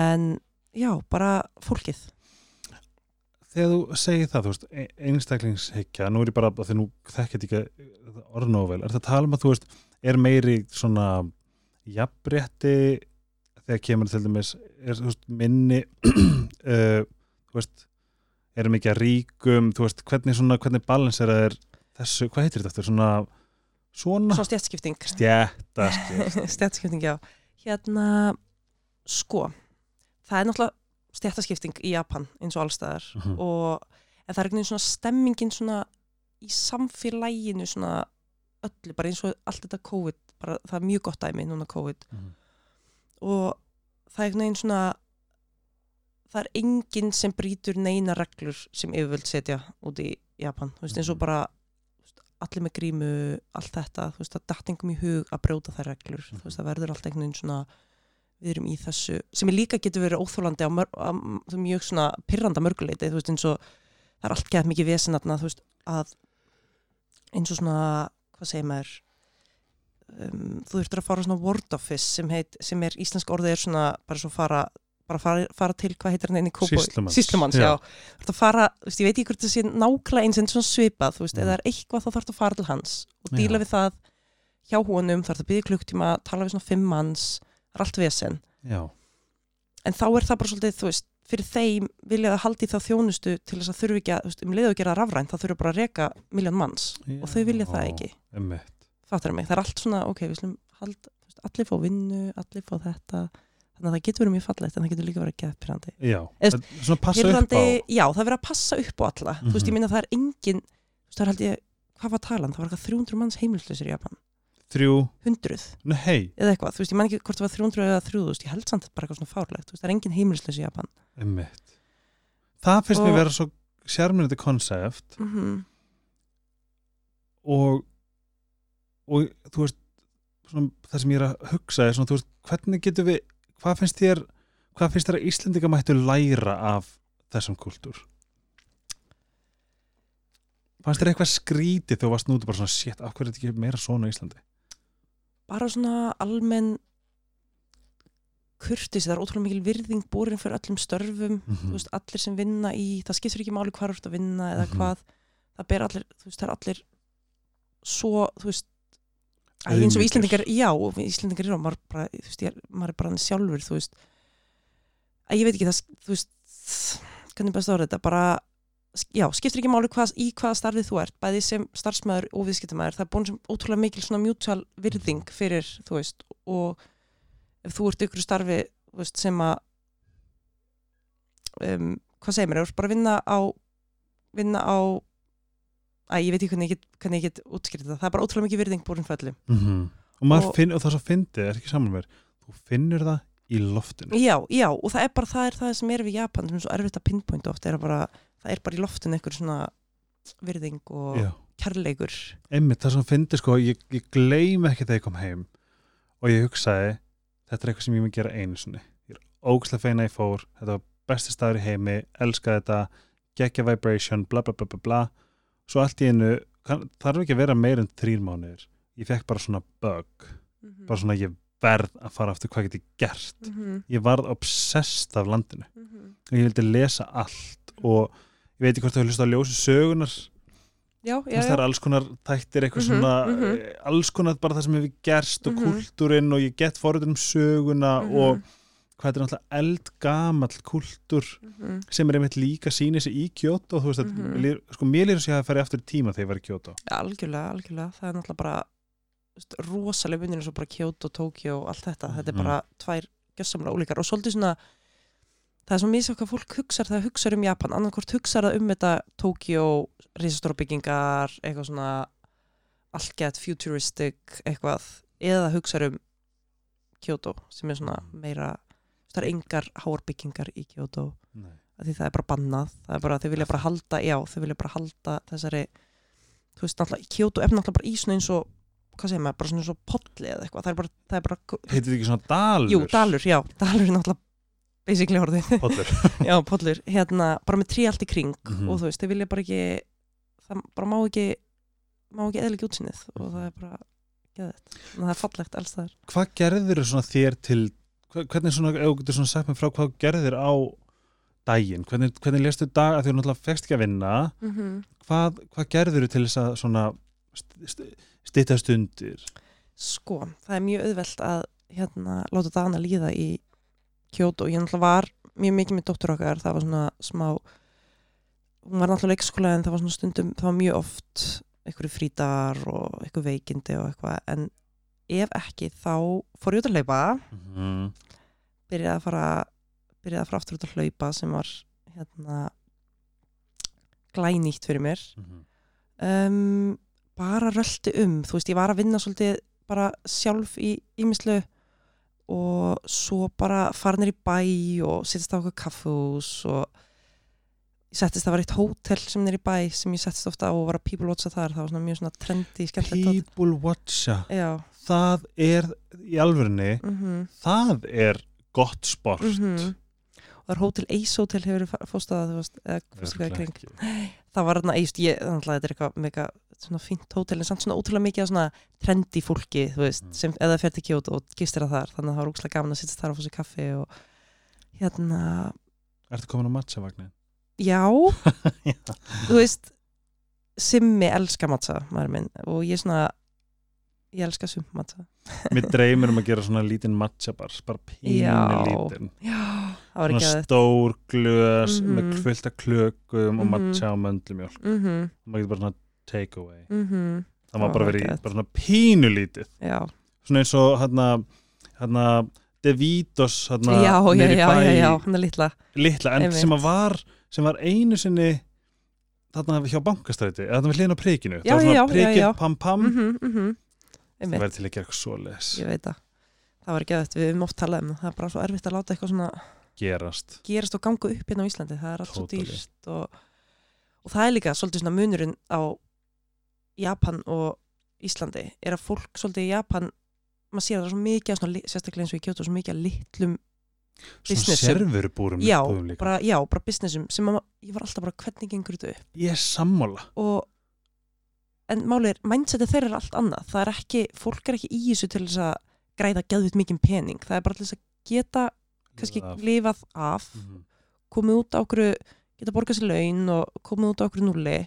En já, bara fólkið. Þegar þú segir það, þú veist, e- einstaklingshyggja, nú er ég bara, þegar nú þekkið ekki orðnóvel, er það að tala um að þú veist, er meiri svona jafnrétti þegar kemur til dæmis, er þú veist, minni, uh, þú veist, er mikið að ríkum, þú veist, hvernig svona, hvernig balans er að er þessu, hvað heitir þetta, svona, svona, svona stjætskipting stjætta, skil, stjætskipting, já hérna, sko það er náttúrulega stjættaskipting í Japan eins og allstæðar Mhm. og en það er einhvern veginn svona stemmingin svona í samfélaginu svona öllu, bara eins og allt þetta COVID, bara það er mjög gott dæmi núna COVID Mhm. og það er einhvern veginn svona það er enginn sem brýtur neina reglur sem yfirvöld setja út í Japan, þú veist eins og Mhm. bara allir með grímu, allt þetta þú veist, það datt engum í hug að brjóta þær reglur. Þú veist, það verður allt einhvern veginn svona við erum í þessu, sem er líka getur verið óþólandi á, mör, á mjög svona pirranda mörguleiti, þú veist, eins og það er allt gett mikið vesinatna, þú veist, að eins og svona hvað segir maður um, þú þurftur að fara svona word office sem, heit, sem er íslensk orðið er svona bara svo fara bara fara, fara til, hvað heitir hann einni Kópói? Sýslumanns, Sýslumanns, já. já. Þú ert að fara, þú veist, ég veit ekki hvort það sé nákvæmlega eins en svona svipað, þú veist, Mm. ef það er eitthvað þá þarf að fara til hans og Já. díla við það hjá honum, þarf að byggja klukktíma, tala við svona fimm manns, það er allt vesen. já, En þá er það bara svolítið, þú veist, fyrir þeim vilja það haldi þá þjónustu til þess að þurfi ekki að, þú veist, um leiðu að gera rafrænt, það þurfi bara að reka miljón manns og þau vilja það Já, ekki. einmitt. Fattar mig, það er allt svona, ok, við slum þú veist, allir fá vinnu, allir fá þetta, þannig að það getur verið mjög fallegt en það getur líka verið gett pyrrandi. já, Eða, þetta er svona passa upp á. Pirrandi, já, það er verið að passa upp á alla, þú veist, Mhm. ég minna það er engin, það er held ég, hvað var talan, það var eitthvað 300 manns heimilslausir í Japan, þrjú, 100 nei, eða eitthvað, þú veist, ég man ekki hvort það var 300 eða 3000, ég held samt bara eitthvað svona fárlegt, þú veist, það er engin heimilslaus í Japan. einmitt. Það finnst mér Og- vera svo sérmyndandi konsept. Mm og og þú veist svona, það sem ég er að hugsa er svona, þú veist, hvernig getur við hvað finnst þér hvað finnst þér að Íslendinga mættu læra af þessum kultúr? Fannst þér eitthvað skrítið þegar varst núti bara svona shit, af hverju er þetta ekki meira svona á Íslandi? Bara svona almenn kurtis, það er ótrúlega mikil virðing búrin fyrir öllum störfum, mm þú veist, allir sem vinna í, það skiptir ekki máli hvað þú ert að vinna eða Mhm. hvað, það ber allir, þú veist, það er allir svo, þú veist, Æ, eins og Auðmýkir. Íslendingar, já, og við Íslendingar eru, maður, bara, veist, ég, maður er bara hann sjálfur, þú veist, að ég veit ekki það, þú veist, hvernig best ára þetta, bara, já, skiptir ekki máli hvað, í hvaða starfið þú ert, bæði sem starfsmæður og viðskiptamæður, það er búin sem ótrúlega mikil svona mutual virðing fyrir, þú veist, og ef þú ert ykkur starfi, veist, sem að, um, hvað segir mér, þú ert bara að vinna á, vinna á, að ég veit ekki hvernig ég get, hvernig ég get útskýrt þetta, það er bara ótrúlega mikið virðing búin fyrir öllum. og, maður Og- finn, og það svo fyndið, er ekki saman mér þú finnur það í loftinu. Já, já, og það er bara það, er það sem er við Japan sem er svo erfitt að pinpointa oft er bara, það er bara í loftinu einhver svona virðing og Já. kærleikur. Einmitt það sem fyndið sko, ég, ég gleym ekki þegar ég kom heim og ég hugsaði þetta er eitthvað sem ég mun gera einu sinni. Ég er ógæslega feina ég fór þetta var besti staður í heimi, elskaði þetta geggja vibration, bla bla bla bla bla svo allt í einu kann, þarf ekki að vera meir en þrýr mánuðir. Ég fekk bara svona bug. Mm bara svona ég verð að fara aftur hvað get ég gert? -hmm. ég varð obsessed af landinu. Og ég vildi lesa allt og ég veit ekki hvort þú hlusta á ljósi sögunar Já, já, veist, það já, er alls konar þættir eitthvað Mhm, svona mhm. eh, alls konar bara það sem hefur gerst og Mhm. kultúrin og ég get forrið um söguna Mhm. og hvað þetta er náttúrulega eldgamall kultúr Mhm. sem er einmitt líka sýnir sig í Kyoto þú veist að, Mhm. mm sko, mér lýður sér að fara aftur í tíma þegar ég var í Kyoto Já, algjörlega, algjörlega það er náttúrulega bara rosalega munir eins og bara Kyoto, Tokyo og allt þetta, þetta er Mhm. bara tvær gjössamlega ólíkar og svolítið svona það er svo misjá hvað fólk hugsar þegar það hugsar um Japan annarkvort hugsar það um þetta Tokyo, risastóra byggingar eitthvað svona allt gett futuristic eitthvað eða hugsar um Kyoto sem er svona meira það er engar háarbyggingar í Kyoto. Því það er bara bannað. Það er bara, þau vilja bara halda, já, þau vilja bara halda þessari, þú veist, náttúrulega Kyoto er náttúrulega bara í svona eins og hvað segir maður, bara svona eins og polli eða eitthvað. Það er bara, það er bara, heitir þetta ekki svona dalur? Jú, dalur, já, dalur er náttúrulega basically orðið, Pollur. já, pollur. Hérna, bara með trí allt í kring Mhm. og þú veist, þau vilja bara ekki það bara má ekki má ekki eðlika útsinnið og það er bara geðið, það er fallegt alls það er hvað svona þér til hvernig svona, ef þú getur svona sagt mér frá hvað þú gerðir á daginn hvernig, hvernig lestu dag, að þú náttúrulega fegst ekki að vinna mm -hmm. hvað, hvað gerður til þess að svona stýta stundir Sko, það er mjög auðvelt að hérna, láta Dana líða í Kyoto. Ég náttúrulega var mjög mikið með dóttur okkar, það var svona smá hún var náttúrulega leikskóla en það var svona stundum, það var mjög oft einhverju frítar og einhverju veikindi og eitthvað, en ef ekki þá fór ég út að hlaupa. Mm. byrjaði að fara byrjaði að fara aftur út að hlaupa sem var hérna glænýtt fyrir mér. Mhm. um, bara röldi um. Þú veist, ég var að vinna svolítið bara sjálf í ímislu og svo bara farnir í bæ og sittist á okkur kaffús og ég settist, það var eitt hótel sem er í bæ sem ég settist ofta á og var að people watcha þar. Það var svona mjög svona hótel. People watcha? Já, það er í alvörunni mhm. það er gott sport. Mhm. Og það er hótel Ace Hotel hefur fóstað það var þarna þetta er eitthvað mega, svona fínt hótel en samt svona ótrúlega mikið svona trendi fólki veist, Mm. sem eða fer til Kyoto og gistir að þar þannig að það var úkslega gaman að sittast þar og fá sér kaffi og hérna, Ertu komin á matchavagnin? já. Þú veist Simmi elska matcha, maður minn og ég svona, ég elska sumt matcha Mér dreymir um að gera svona lítinn matchabar bara pínu lítinn. Svona stór glös Mhm. með fullt af klökum og Mhm. matcha og möndlumjólk. Mhm, maður getur bara svona take away. Mhm, það var bara verið bara svona pínu lítið. Já. Svona eins og hérna hérna Devitos hérna já, bæ, er litla. Litla en sem að var sem var einu sinni þarna hjá bankastræti þarna við hliðin á prikinu. Já, það var svona já. pam pam mhm, mhm það væri til að gera eitthvað svoleiðis. Ég veit það. Það var ekki að við höfum oft talað um það. Er bara svo erfitt að láta eitthvað svona gerast. gerast og ganga upp hérna á Íslandi. Það er allt svo dýrst og, og það er líka svolítið svona munurinn á Japan og Íslandi. Er að fólk svolítið í Japan maður sér að það er svo mikið svona, sérstaklega eins og í Kyoto svo mikið að litlum svona serverubúrum já, já, bara businessum sem að, ég var alltaf bara hvernig gengur þetta upp? Ég er sammála. Og en málið er, mindsetið þeirra er allt annað. Það er ekki, fólk er ekki í þessu til þess að græða geðvitt mikið pening. Það er bara til þess að geta kannski lifað af. Mhm. komið út á okkur geta borgað sér laun og komið út á okkur núli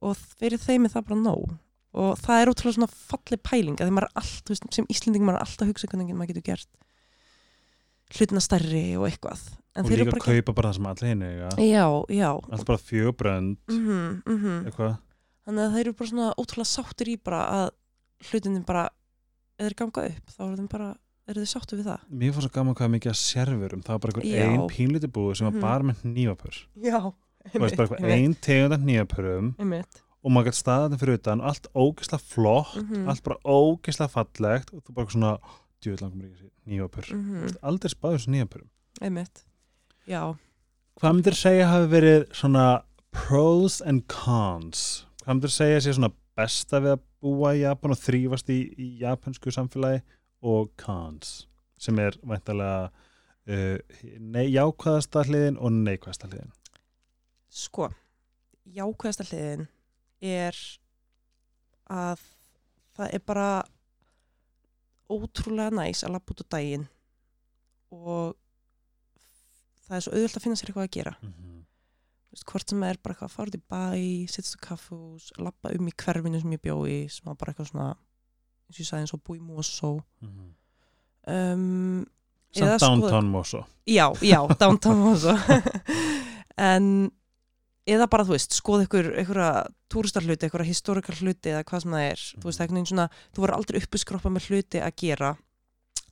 og fyrir þeim er það bara nóg. Og það er ótrúlega svona falli pæling að maður er allt, þú veist, sem Íslending maður er alltaf að hugsa hvernig maður getur gert hlutina stærri og eitthvað. En og líka bara ekki kaupa bara það sem allir hinn eiga. Já, já. Alltaf bara fjögrönd mm -hmm, eitthvað þannig að þeir eru bara svona ótrúlega sáttir í bara að hlutinni bara eða þeir ganga upp, þá eru þeim bara eru þeir sáttir við það. Mér fannst svo gaman hvað er mikið að serverum það var bara einhver Já. ein pínlíti búð sem var Mhm. bara með já, og veist bara eitthvað ein tegund af nývapurum einmitt. Og maður gæti staðið fyrir utan allt ógeðslega flott Mhm. allt bara ógeðslega fallegt og þú bara svona djúið langum ekki nývapur mm. mm aldrei spáður þessu nývapurum einmitt. Já, hvað myndir segja hafi verið svona pros and cons hvað myndir segja sé svona besta við að búa í Japan og þrýfast í, í japansku samfélagi og cons sem er væntalega uh, jákvæðasta hliðin og neikvæðasta hliðin sko jákvæðasta hliðin er að það er bara ótrúlega næs að lappa út á daginn og það er svo auðvöld að finna sér eitthvað að gera mm -hmm. Veist, hvort sem er bara eitthvað að fara út í bæ sittast á kaffús, lappa um í hverfinu sem ég bjó í, sem var bara eitthvað svona eins og ég sagði eins og búi Mosó. Um, Eða samt downtown Moso já, já, downtown Mosó. En eða bara, þú veist, skoða ykkur einhverja túristarhluti, einhverja historikal hluti eða hvað sem það er, þú veist, einhvern veginn svona þú voru aldrei uppuskroppa með hluti að gera.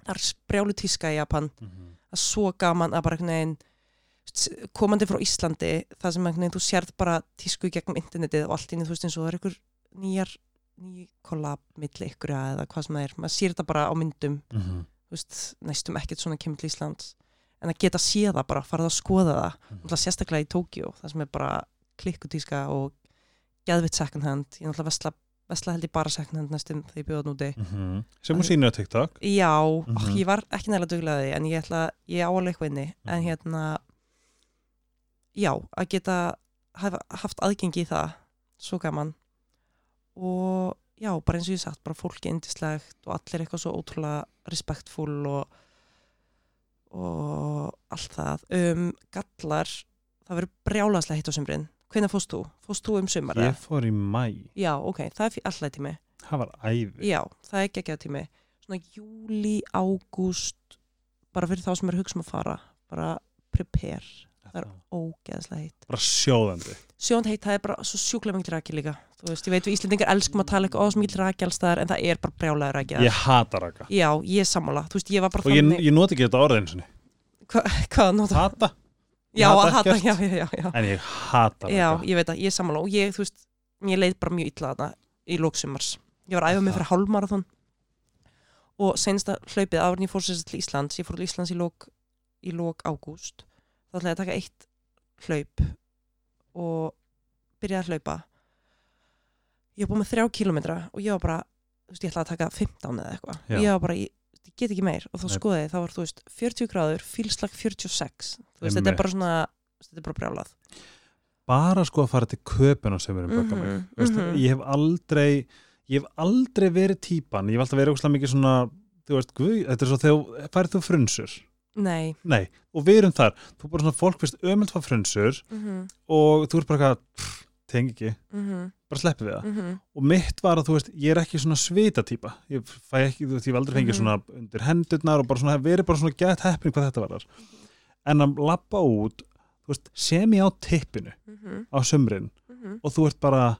Það er sprjálu tíska í Japan. Mm -hmm. það er svo gaman að bara veginn s- komandi frá Íslandi það sem einhvern veginn þú sérð bara tísku í gegnum internetið og allt inni þú veist eins og það er einhver nýjar ný kollab milli ykkur eða hvað sem það er maður sér þetta bara á myndum Mm -hmm. veist, næstum ekkert svona kemur til Íslands en að geta séð það bara, farað að skoða það Mhm. náttúrulega sérstaklega í Tókjó það sem er bara klikkutíska og geðvitt second hand, ég er náttúrulega vesla, vesla held ég bara second hand næstum þegar ég bjóða núti Mhm. sem hún sýnir á TikTok Já, Mhm. mm ég var ekki nægilega duglega því en ég ætla, ég áalega eitthvað inni en Mhm. hérna já, að geta haft aðgengi í það. Svo gaman. Og já, bara eins og ég sagt bara fólki indislegt og allir eitthvað svo ótrúlega respektfull og og allt það. Um gallar, það verður brjálaslega hitt á sumrin, hvenær fórst þú? Fórst þú um sumar? ég fór í mæ, Já, ok, það er alltaf tími það var æði. Já, það er ekki tími. Svona júli, ágúst bara fyrir þá sem er að hugsa um að fara bara prepare það er ógeðslega heitt. Bara sjóðandi. Sjónd heitt, það er bara svo sjúklega mikil raki líka. Þú veist, ég veit við Íslendingar elskum að tala eitthvað ó, svo mikil raki alls staðar en það er bara brjálega raki ég hata raka. Já, ég sammála, þú veist, ég var bara og ég, þannig. ég noti ekki þetta orðin sinni. Hva, Hvað nota? hata, Já, hata hata, já, já, já, já. En ég hata Já, raka. ég veit að, ég sammála. Og ég, þú veist, mér leið bara mjög illa þarna í lóksumars. Ég var að æfa mig fyrir hálfmarathon. Og sensta hlaupið þá ætlaði ég að taka eitt hlaup og byrjaði að hlaupa. Ég var búin með þrjá kílómetra og ég var bara, þú veist, ég ætlaði að taka 15 eða eitthvað. Ég var bara, ég, ég get ekki meir og þá skoði ég, þá var, þú veist, 40 gráður, fílslag 46. Þú veist, þetta er bara svona, þetta er bara brjálað. bara sko að fara til köpuna sem erum bögga mig Mhm, Veist, mhm. ég hef aldrei ég hef aldrei verið típan ég hef alltaf verið óslega mikið svona þú veist, guð, þetta er svo þegar færið þú frunsur nei. Nei, og við erum þar. Þú er bara svona fólk fyrst ömöld frá frunsur mm og þú er bara eitthvað tengi ekki, -hmm. bara sleppi við það. Mm -hmm. og mitt var að þú veist, ég er ekki svona svita típa, ég fæ ekki, þú veist, ég hef aldrei fengið Mhm. svona undir hendurnar og bara svona, verið bara svona gett heppin hvað þetta var en að lappa út þú veist, sem ég á tippinu á sumrin og þú ert bara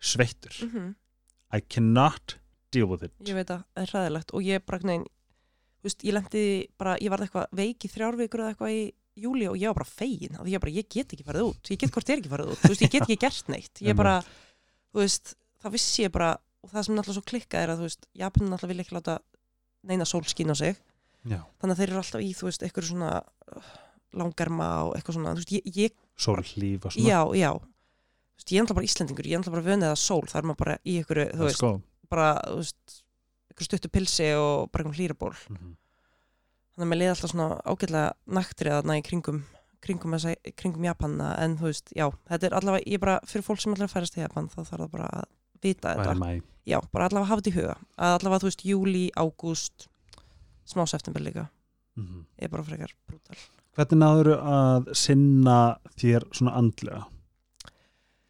sveittur. I cannot deal with it. Ég veit að það er hræðilegt og ég bara nein, veist, ég lendi bara, ég varð eitthvað veik í þrjár vikur eða eitthvað í júli og ég var bara fegin því ég bara, ég get ekki farið út, ég get hvort er ekki farið út. Þú veist, ég get ekki gert neitt, ég bara þú veist, það vissi ég bara og það sem náttúrulega svo klikkað er að þú veist Japanin náttúrulega vil ekki láta neina sól skín á sig. Já, þannig að þeir eru alltaf í, þú veist, eitthvað svona uh, langarma og eitthvað svona þú veist, ég, ég sól hlýf og svona. Já, já. Þú veist, ég er alltaf bara Íslendingur, ég er alltaf bara vönið að sól. Það er maður bara í einhverju, þú veist, sko. bara þú veist, einhverju stuttu pilsi og bara einhverjum hlýraból Mhm. þannig að mér leiði alltaf svona ágætlega naktri að næ kringum kringum, þessa, kringum Japanna en þú veist, já, þetta er allavega, ég bara fyrir fólk sem allavega færast til Japan þá þarf það bara að vita er þetta já, bara allavega hafa þetta í huga að allavega, þú veist, júli, ágúst smá september líka Mhm. er bara frekar brútal Hvernig náður að sinna þér svona andlega?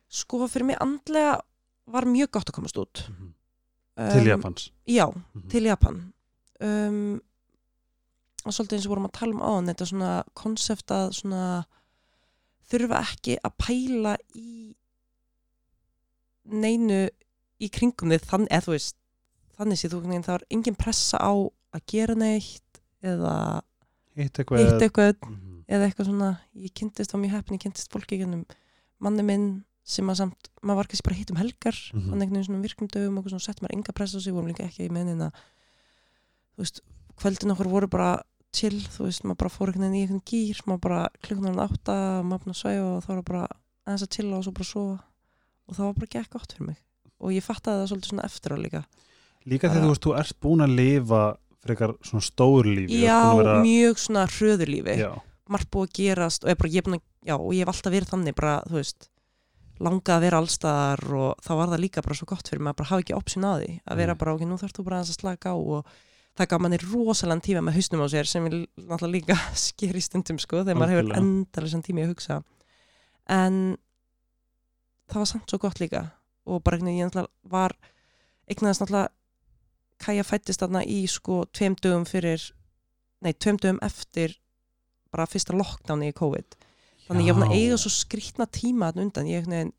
sko, fyrir mig andlega var mjög gott að komast út Mhm. Til Um, Japans já, Mhm. til Japan um, og svolítið eins og vorum að tala um áðan þetta svona konsept að svona þurfa ekki að pæla í neinu í kringum þið þann, eða þú veist þannig sé þú veginn það var engin pressa á að gera neitt eða Hitt eitthvað hitt eitthvað Mhm. eða eitthvað svona, ég kynntist á mjög heppin ég kynntist fólki gennum manni minn sem að samt, maður var kannski bara hitt um helgar Mhm. þannig einhvern veginn svona virkum dögum og sett maður enga press á sig, vorum líka ekki í meðin að þú veist, kvöldin okkur voru bara chill, þú veist, maður bara fór einhvern veginn í einhvern gýr, maður bara klukkunar átta, maður að svæfa og þá var bara aðeins að chilla og svo bara sofa. Og það var bara gekk gott fyrir mig. Og ég fattaði það svolítið svona eftir á líka. Líka þegar Bara- þú veist, þú ert búin að lifa frekar svona stór lífi þú ert já, vera- mjög svona hröðurlífi margt búið að gerast og ég, bara, ég, búin já, og ég hef alltaf verið þannig bara, þú veist, langað að vera allstaðar og þá var það líka bara svo gott fyrir mig að bara hafa ekki option að því að vera Nei. bara, ok, nú þarfst þú bara að slaka á og það gaf manni rosalega tíma með hausnum á sér sem er náttúrulega líka sker í stundum sko, þegar maður hefur endalisann tími að hugsa. En það var samt svo gott líka og bara einhvern veginn ég náttúrulega var eignaðist náttúrulega Kaja fættist þarna í sko tveim dögum fyrir nei, tveim dögum eftir bara fyrsta lockdowni í COVID þannig ég var að Já. eiga svo skrýtna tíma þarna undan, ég, nei,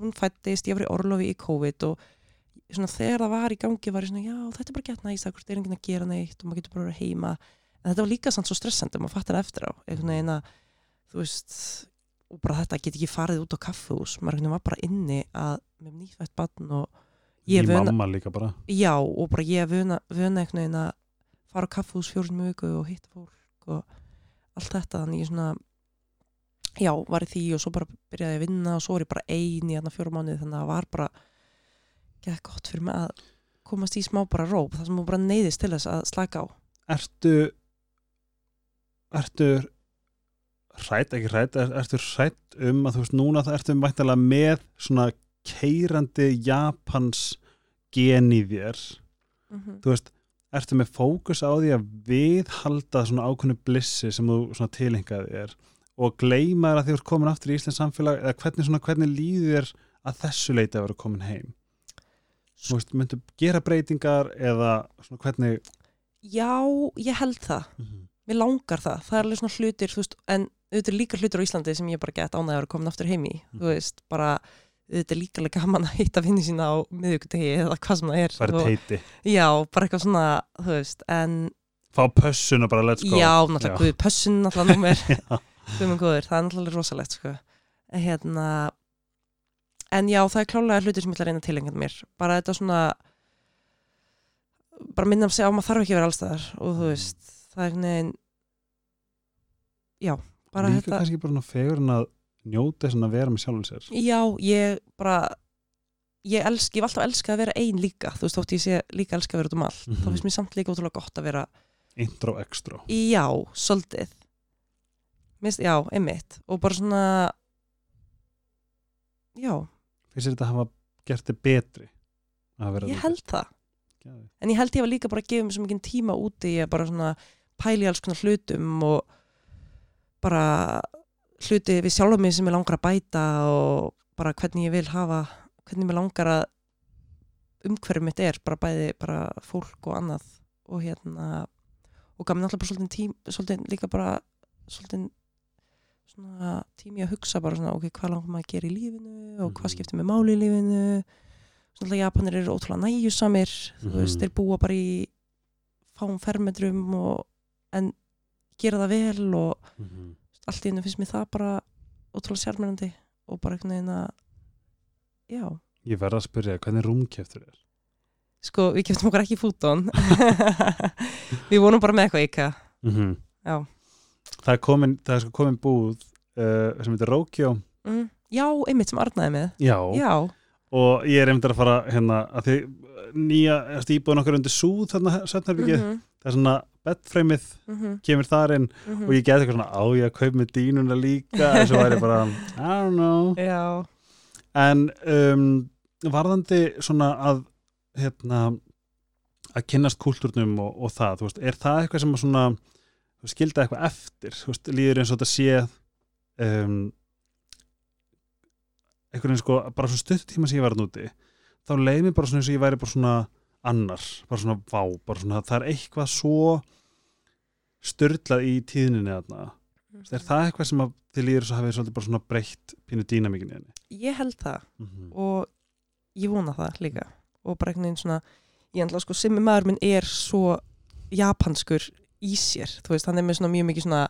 hún fættist ég var í orlofi í COVID og svona, þegar það var í gangi var ég svona já, þetta er bara gett næst, það er enginn að gera neitt og maður getur bara að vera heima. En þetta var líka samt svo stressandi, maður fattar það eftir á. Að, þú veist og bara þetta get ekki farið út á kaffehús maður var bara inni að með nýfætt batn og ég vöna mamma líka bara. Já, og bara ég vöna, vöna einhvern veginn að fara á kaffehús fjórum viku og hitta fólk og allt þetta, þannig ég svona já, var því og svo bara byrjaði að vinna og svo er ég bara ein í þarna fjórum mánuði þannig að það var bara gett gott fyrir mig að komast í smá bara róp þar sem hún bara neyðist til þess að slaka á. Ertu Ertu hrætt, ekki hrætt, er, ertu hrætt um að þú veist núna það ertu mættalega með svona keirandi Japans gen í þér? Mm -hmm. þú veist, ertu með fókus á því að viðhalda svona ákveðnu blissi sem þú svona tilhengaði er og gleyma þér að þú ert komin aftur í Íslands samfélag eða hvernig, svona, hvernig líður þér að þessu leiti að vera komin heim? Þú veist, myndu gera breytingar eða svona hvernig já, ég held það. Mér langar það, það er alveg svona hlutir veist, en auðvitað líka hlutir á Íslandi sem ég bara gett ánægði að vera komin aftur heim í. Mhm. þú veist, bara auðvitað líka alveg gaman að hitta vinni sína á miðugdegi eða hvað sem það er fara og, teiti, já, bara eitthvað svona, þú veist en fá pössun og bara let's go. Já, náttúrulega pössun náttúrulega góður, það er náttúrulega rosalegt sko. Hérna en já, það er klálega hlutir sem ég ætla að reyna að tilengja mér, bara þetta svona bara minna að segja á maður þarf ekki að vera allstæðar og þú veist, það er einhvern veginn já, bara líka þetta kannski bara fegur en að njóta þess að vera með sjálfum sér. Já, ég bara ég, elsk, ég hef alltaf elskað að vera ein líka. Þú veist, þótt ég sé líka elskað að vera út um allt Mhm. þá finnst mér samt líka ótrúlega gott að vera intro extra já, svolítið Mist, já, einmitt. Og bara svona já, finnst þetta að hafa gert þið betri að ég held það. Geðveikt. en ég held ég var líka bara að gefa mér svo mikið tíma úti að bara svona pæli alls konar hlutum og bara hluti við sjálfa mig sem ég langar að bæta og bara hvernig ég vil hafa hvernig mér langar að umhverfið mitt er, bara bæði bara fólk og annað og hérna og gaf mér náttúrulega bara svolítið tím svolítið líka bara svolítið tími að hugsa bara svona ok, hvað langar maður að gera í lífinu og hvað Mhm. skiptir mig máli í lífinu svona Japanir eru ótrúlega næjusamir þú Mhm. veist, þeir búa bara í fáum fermetrum og en gera það vel og Mhm. allt í hennu finnst mér það bara ótrúlega sérmennandi og bara einhvern veginn að já, Ég verð að spyrja, hvernig rúmkeftur er? sko, við keftum okkur ekki fútón við vonum bara með eitthvað ykkar Mm Já. Það er komin, það er sko komin búð uh, sem heitir Rókjó. Mm. já, einmitt sem Arnaði með. Já, já, og ég er einmitt að fara hérna að því nýja íbúðin okkar undir súð þarna setnarbyggið, mhm, það er svona bedfreymið mhm, kemur þar inn mhm. og ég geti eitthvað svona á ég að kaup með dínuna líka. En svo væri bara, I don't know. Já, en um, varðandi svona að hérna að kynnast kúltúrnum og, og það, þú veist, er það eitthvað sem að svona þú skilda eitthvað eftir, þú veist, líður eins og þetta sé um, einhvern veginn sko, bara svo stutt tíma sem ég var að núti, þá leið mér bara svona eins og ég væri bara svona annar, bara svona vá, bara svona, það er eitthvað svo styrlað í tíðninni þarna, er það eitthvað sem að þið líður svo hafið svolítið bara svona breytt pínu dýnamíkinni ég held það. Mm -hmm. og ég vona það líka. Og bara einhvern veginn svona ég ætla sko, sem maður minn er svo japanskur í sér þú veist, hann er með svona mjög mikið svona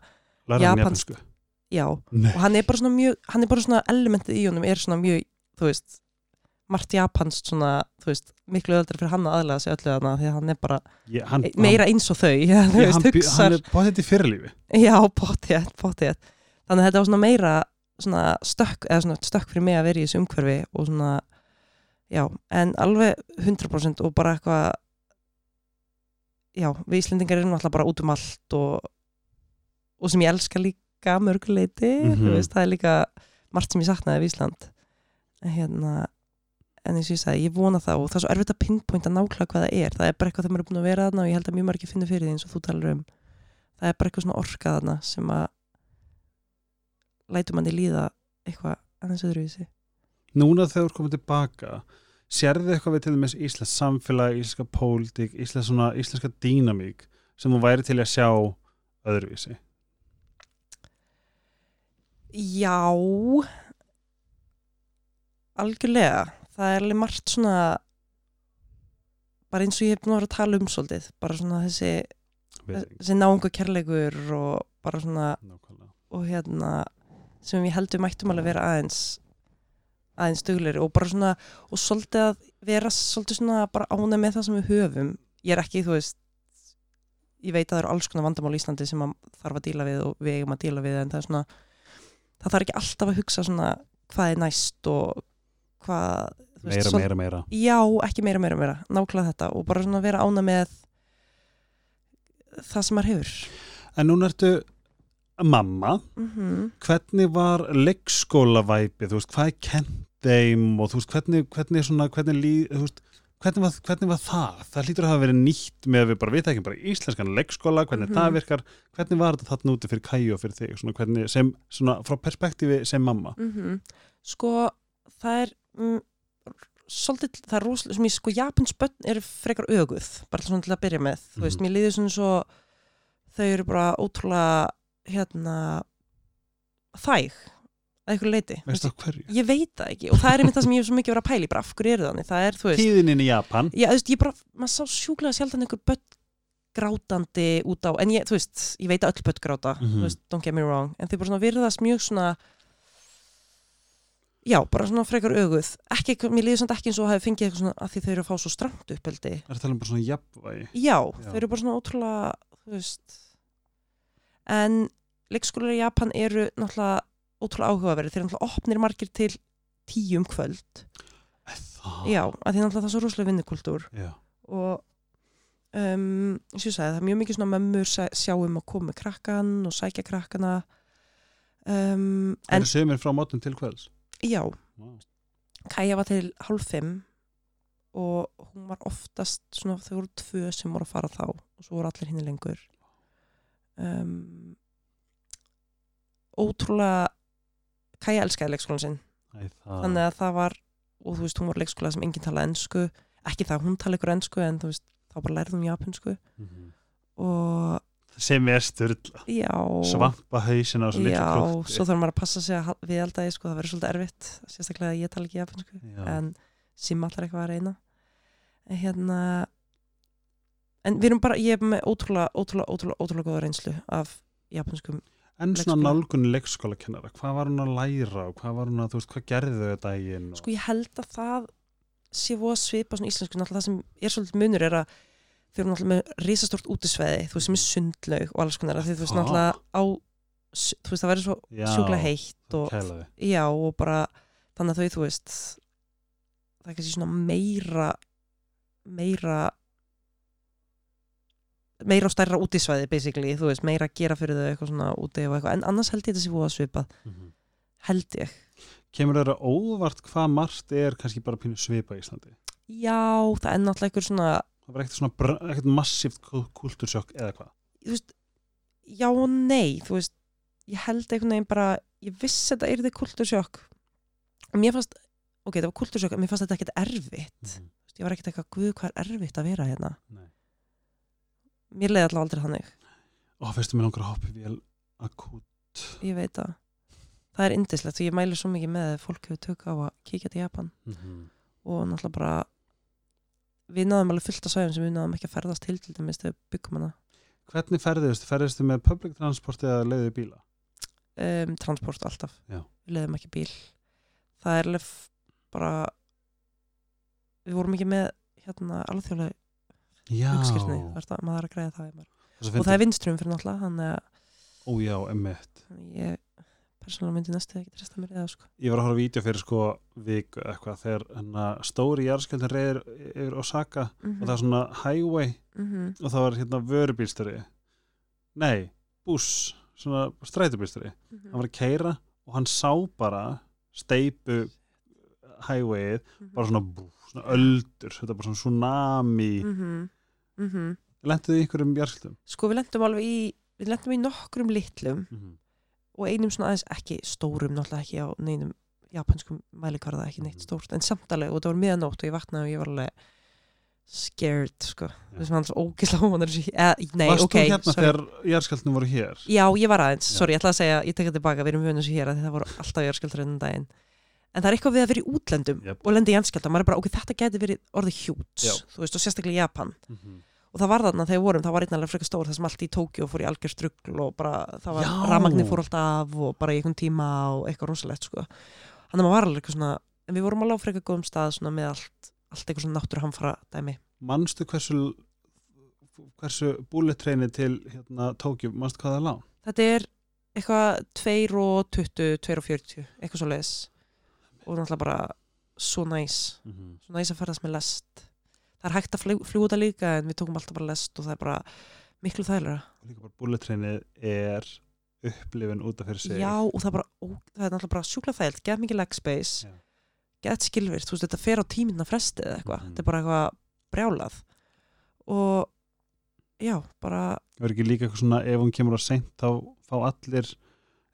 Læra hann Japanskt. japansku? já, og Nei. hann er bara svona mjög hann er bara svona elementið í honum er svona mjög þú veist, margt japanskt svona, þú veist, miklu öðaldri fyrir hann að aðlega sig öllu þarna því að hann er bara Ég, hann, meira eins og þau já, þú hann, veist, hugsar hann er þetta í fyrirlífi Já, potið, potið. Þannig að þetta var svona meira svona stökk, eða svona stökk fyrir mig að vera í þessu umhverfi og svona, já, en alveg 100% og bara eitthvað, já, við Íslendingar erum alltaf bara út um allt og, og sem ég elska líka mörguleiti, Mhm. þú veist, það er líka margt sem ég saknaði af Ísland. Hérna, en eins og ég sagði, ég vona það og það er svo erfitt að pinpointa nákvæmlega hvað það er. Það er bara eitthvað þegar maður er búin að vera þarna og ég held að mjög margir finna fyrir því eins og þú talar um það er bara eitthvað svona orka þarna sem að lætur manni líða eitthvað aðeins öðruvísi Núna þegar þú komið tilbaka sérðu eitthvað við til dæmis íslensk samfélag, íslenska pólitík, íslensk svona, íslenska dýnamík sem þú væri til að sjá öðruvísi? Já algjörlega það er alveg margt svona bara eins og ég hef búin að að tala um svolítið bara svona þessi, þessi náungu kærleikur og bara svona nákvæmlega. og hérna sem við mættum alveg vera aðeins aðeins dugleiri og bara svona og svolítið að vera svolítið svona bara ána með það sem við höfum ég er ekki, þú veist ég veit að það eru alls konar vandamál í Íslandi sem að þarf að díla við og við eigum að díla við en það er svona það þarf ekki alltaf að hugsa svona hvað er næst og hvað veist, Meira, svol- meira, meira. já, ekki meira, meira, meira, nákvæmlega þetta og bara svona vera ána með það sem maður hefur En núna ertu mamma, mm hvernig var leikskólavæpið, þú veist, hvað er kent þeim og þú veist, hvernig, hvernig svona, hvernig líð, veist, hvernig var, hvernig var það? Það hlýtur að hafa verið nýtt með að við bara vita ekki bara íslenskan leikskóla, hvernig Mhm. það virkar, hvernig var þetta þarna úti fyrir Kæju og fyrir þig, svona hvernig, sem, svona frá perspektífi sem mamma? mm sko það er mm, svolítið, það er rosalega sem ég sko Japans börn eru frekar öguð bara svona til að byrja með, þú veist, Mhm. mér líður svona svo þau eru bara ótrúlega hérna þæg að ykkur leiti ég veit það ekki og það er einmitt það sem ég hef svo mikið verið að pæla í bara af hverju eru þannig, það er þú veist Tíðinin í Japan, já, þú veist, ég bara, maður sá sjúklega sjaldan einhver börn grátandi út á en ég, þú veist, ég veit að öll börn gráta Mhm. þú veist, don't get me wrong, en þau bara svona virðast mjög svona já, bara svona frekar öguð ekki, mér líður samt ekki eins og hafi fengið eitthvað svona að því þau eru að fá svo stramt uppeldi er það bara svona jafnvægi? já, Já. þau eru bara svona ótrúlega þú veist en leikskólar í Japan eru náttúrulega ótrúlega áhugaverið þeir eru náttúrulega opnir margir til tíum kvöld. Það? já, að því náttúrulega það er svo rosalega vinnukultúr. Og um, eins og ég sagði, það er mjög mikið svona mömmur sæ- sjá um að koma krakkan og sækja krakkana. Um, En en sömur frá mótum til kvölds? já, Wow. Kaja var til hálf fimm og hún var oftast svona, þau voru tvö sem voru að fara þá og svo voru allir hinn lengur um, ótrúlega Kaja elskaði leikskólan sinn. Æ, það, þannig að það var og þú veist, hún var leikskóla sem enginn talaði ensku. Ekki það að hún tala ykkur ensku en þú veist, þá bara lærði hún japansku Mhm. og sem er styrla já. Svampa hausin á þessu litlu já, krútti svo þarf maður að passa sig að hal- viðhalda því sko, það verður svolítið erfitt sérstaklega að ég tala ekki japansku Já. en Sim allar eitthvað að reyna. En hérna en við erum bara, ég er með ótrúlega ótrúlega, ótrúlega, ótrúlega góða reynslu af japanskum en svona leikskóla. nálgun leikskóla kennara hvað var hún að læra og hvað var hún að, þú veist, hvað gerði þau þetta daginn og... sko ég held að það sé voða svipa svona íslensku. Náttúrulega það sem er svolítið munur er að þau eru náttúrulega með risastort útisveði þú veist sem er sundlaug og alls konar. Því þú veist náttúrulega á þú veist það verður svo Já, sjúklega heitt og já og bara þannig að þau þú veist það er kannski svona meira meira meira á stærra útisvæði basically, þú veist, meira að gera fyrir þau eitthvað svona úti og eitthvað, en annars held ég þetta sé að svipað, Mhm. held ég. Kemur þeirra óvart hvað margt er kannski bara pínu svipa í Íslandi? Já, það er náttúrulega einhver svona það var br- ekkert massíft kultúrsjokk eða hvað? Þú veist, já og nei þú veist, ég held einhvern veginn bara ég vissi þetta er þið kultursjokk og mér fannst, ok, það var kultursjokk mér fannst þetta ekkert erfitt. Þú veist, ég var ekkert eitthvað, guð, hvað er erfitt að vera hérna. Nei. Mér leiði alltaf aldrei þannig. Og veistu mér langar að hoppa vel akút. Ég veit að það er indislegt og ég mælu svo mikið með að fólk hefur tök á að kíkja til Japan. Mhm. og náttúrulega bara við náðum alveg fullt af svæðum sem við náðum ekki að ferðast til til dæmis þegar byggum hana. Hvernig ferðist, ferðist þið með public transport eða leiðið bíla? Um, transport alltaf, Já. við leiðum ekki bíl. Það er alveg bara við vorum ekki með hérna alþjóðlega já, uppskirtni, maður að greiða það og það er vinstrum fyrir náttúrulega þannig að ó já, emmitt ég persónulega myndi næstu ekki trista mér eða sko. Ég var að horfa á vídeo fyrir sko eða eitthvað þegar hana, stóri jarðskjöldin reyður yfir Osaka mm og það er svona highway -hmm. og það var hérna vörubílstari nei, búss svona strætubílstari Mhm. hann var að keira og hann sá bara steipu highwayið bara svona, bú, svona öldur þetta er bara svona tsunami mm. mm -hmm. lentuðu í einhverjum jarðskjöldum sko við lendum alveg í við lendum í nokkrum litlum mm -hmm. og einum svona aðeins ekki stórum náttúrulega ekki á neinum japanskum mælikvarða ekki neitt Mhm. stórt en samtalið og þetta var miðanótt og ég vaknaði og ég var alveg scared sko Já. þessum hann svo ógislega hómanar eh, nei varst ok þú hérna sorry. þegar jarðskjöldinu voru hér já ég var aðeins, Já. sorry ég ætla að segja ég tek það tilbaka, við erum vunni þessu hér að það voru alltaf jörskjöldur enn daginn en það er eitthvað við að vera í útlöndum Jep. og lendi í jörskjölda, maður er bara ok, þetta geti verið orðið hjúts, Já. þú veist og sérstaklega í Japan mm -hmm. og það var þarna þegar við vorum, það var einn alveg frekar stór það sem allt í Tókjó fór í algjör strugl og bara það var, Já. rafmagnir fór alltaf af og bara í einhvern tíma og eitthvað rosalegt sko. þannig að maður var alveg eitthvað svona en við vorum alveg á frekar góðum stað svona með allt, allt eitthvað svona náttúruhamfara dæmi manstu hversu hversu hérna, þetta er eitthvað 2 og 20, 2 og 40 eitthvað svo leis og náttúrulega bara svo næs. Mm -hmm. svo næs að ferðast með lest. Það er hægt að fljúa fljú út að líka en við tókum alltaf bara lest og það er bara miklu þægilega líka bara bullet trainið er upplifin út af fyrir sig. Já, og það er bara, ó, það er náttúrulega bara sjúkla þægilt, get mikið leg space, Já. get skilvirt, þú veist, þetta fer á tíminna fresti eða eitthvað, Mhm. þetta er bara eitthvað brjálað. Og já, bara, Það er ekki líka eitthvað svona ef hún kemur á seint þá fá allir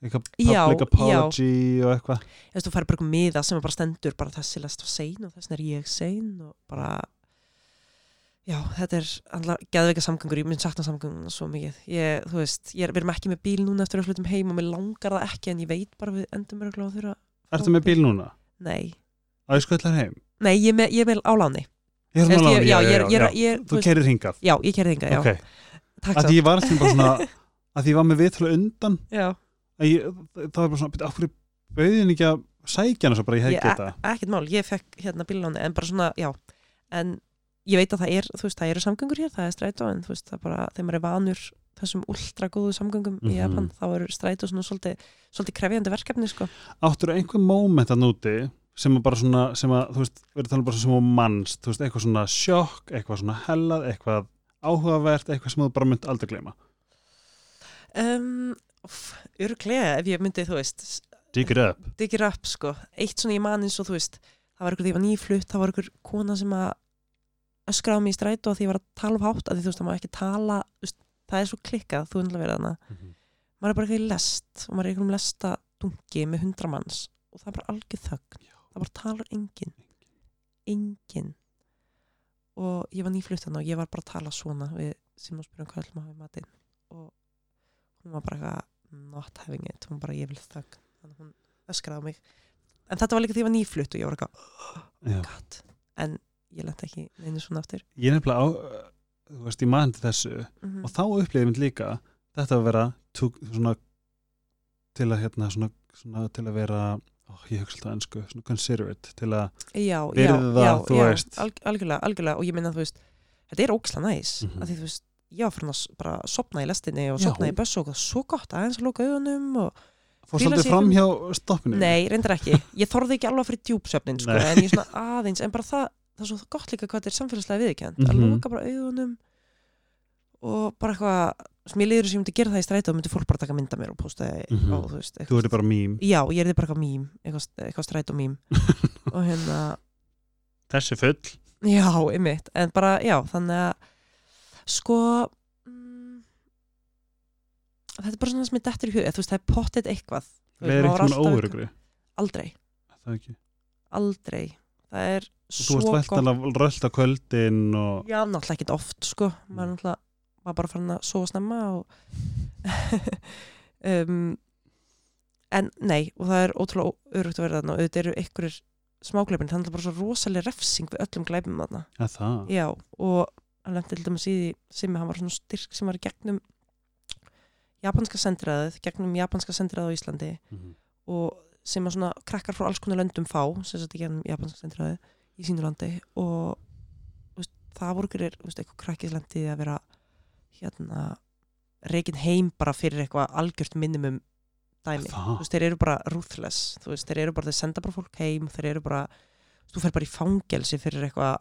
eitthvað Já, public apology og eitthvað. Þú veist, þú færi bara eitthvað miða sem er bara stendur, bara þessi lest var sein og þessin er ég sein og bara já, þetta er alltaf geðveika samgangur, ég mun sakna samgangur svo mikið, ég, þú veist, ég er, við erum ekki með bíl núna eftir að flutum heim og mér langar það ekki en ég veit bara við endum mér að þurfa Ertu með bíl núna? Nei, Að ég skvöllar heim? nei, ég er með, ég er með áláni Ég er með ég- láni, já, ég er- ég er- ég er- þú keirir hingað? Já, ég kerði þinga, já, Ok, takk að því ég var alltaf bara svona að því ég var með viðtölu undan. Já, ég, það var bara svona, af hverju bauðin ekki að sækja hana svo bara ég hef Ég- geta ekkert mál, ég fekk hérna bíláni en bara svona, já. En ég veit að það er, þú veist, það eru samgöngur hér það er strætó, en þú veist, það er bara þegar maður er vanur þessum ultra góðu samgöngum í Mhm. Japan, þá eru strætó svona svolítið, svolítið krefjandi verkefni, sko. Áttur einhver moment að núti sem að bara svona, sem að, þú veist, verður talað bara sem á mannst, þú veist, eitthvað svona sjokk, eitthvað svona hellað, eitthvað áhugavert, eitthvað sem þú bara mynd aldrei gleyma? Um, Örglega, ef ég myndi, þú veist Dig it up. diggir upp, sko, eitt svona í mann eins og þú veist, það var ykkur því ég var nýflutt það var ykkur kona sem að öskra á mig í strætó að því ég var að tala um hátt að því þú veist, það má ekki tala veist, það er svo klikkað, þú undla verið hana Mhm. maður er bara eitthvað í lest og maður er eitthvað um lesta dungi með hundra manns og það er bara algjör þögn. Það bara talar enginn. Enginn. Og ég var nýflutt og ég var bara að tala svona við hvað ætlum að í matinn. Og hún var bara not having it, hún bara ég vil þögn þannig að hún öskraði á mig en þetta var líka því að ég var nýflutt og ég var eitthvað Já. God. en ég lent ekki neinu svona aftur ég nefnilega á þú veist, ég maður þessu mm og þá upplýði mynd líka þetta að vera to, svona, til að hérna svona, svona til að vera ó, ég hugsa alltaf ennsku, svona considerate til að já, Virða, já, þú já, veist. alg, algjörlega, algjörlega og ég minna þú veist, þetta er ógislega næs mm Mhm. að því þú veist, ég var fyrir að bara sopna í lestinni og Já. sopna í bössu og það var svo gott aðeins að loka augunum og fór Hvíla svolítið sig fram hjá stoppinu Nei, reyndar ekki. Ég þorði ekki alveg fyrir djúpsöfnin, sko, en ég svona aðeins, en bara það, það er svo gott líka hvað þetta er samfélagslega viðkjönd, að Mhm. loka bara augunum og bara eitthvað, sem ég liður sem ég myndi gera það í strætó, myndi fólk bara taka mynda mér og posta það Mhm. á, þú veist, þú verður bara mím Já, ég er bara eitthvað mím, eitthvað, eitthvað strætó mím og hérna, þessi full já, einmitt, en bara, já, þannig að, sko, mm, þetta er bara svona sem ég dettur í eða, þú veist, það er pottet eitthvað, Þú veist, ekkert með alltaf óörugri. aldrei, það aldrei, það er þú svo gott væntanlega rölt á kvöldin og Já, náttúrulega ekkert oft sko. Maður náttúrulega var bara farin að sofa snemma og um, en nei og það er ótrúlega örugt að vera þarna og auðvitað eru ykkurir smágleipin það er bara svo rosalega refsing við öllum gleipum þarna. Ja, og hann lendi til dæmis í því sem hann var svona styrk sem var gegnum japanska sendiræðið gegnum japanska sendiræðið á Íslandi. Mhm. og sem að svona krakkar frá alls konar löndum fá sem í gegnum japanska sendiræðið í sínu landi. Og veist, það voru ykkur eitthvað í að vera hérna reikin heim bara fyrir eitthvað algjört minimum dæmi. Þú veist, þeir eru bara ruthless. Þú veist, þeir eru bara, þeir senda bara fólk heim þeir eru bara, þú fer bara í fangelsi fyrir eitthvað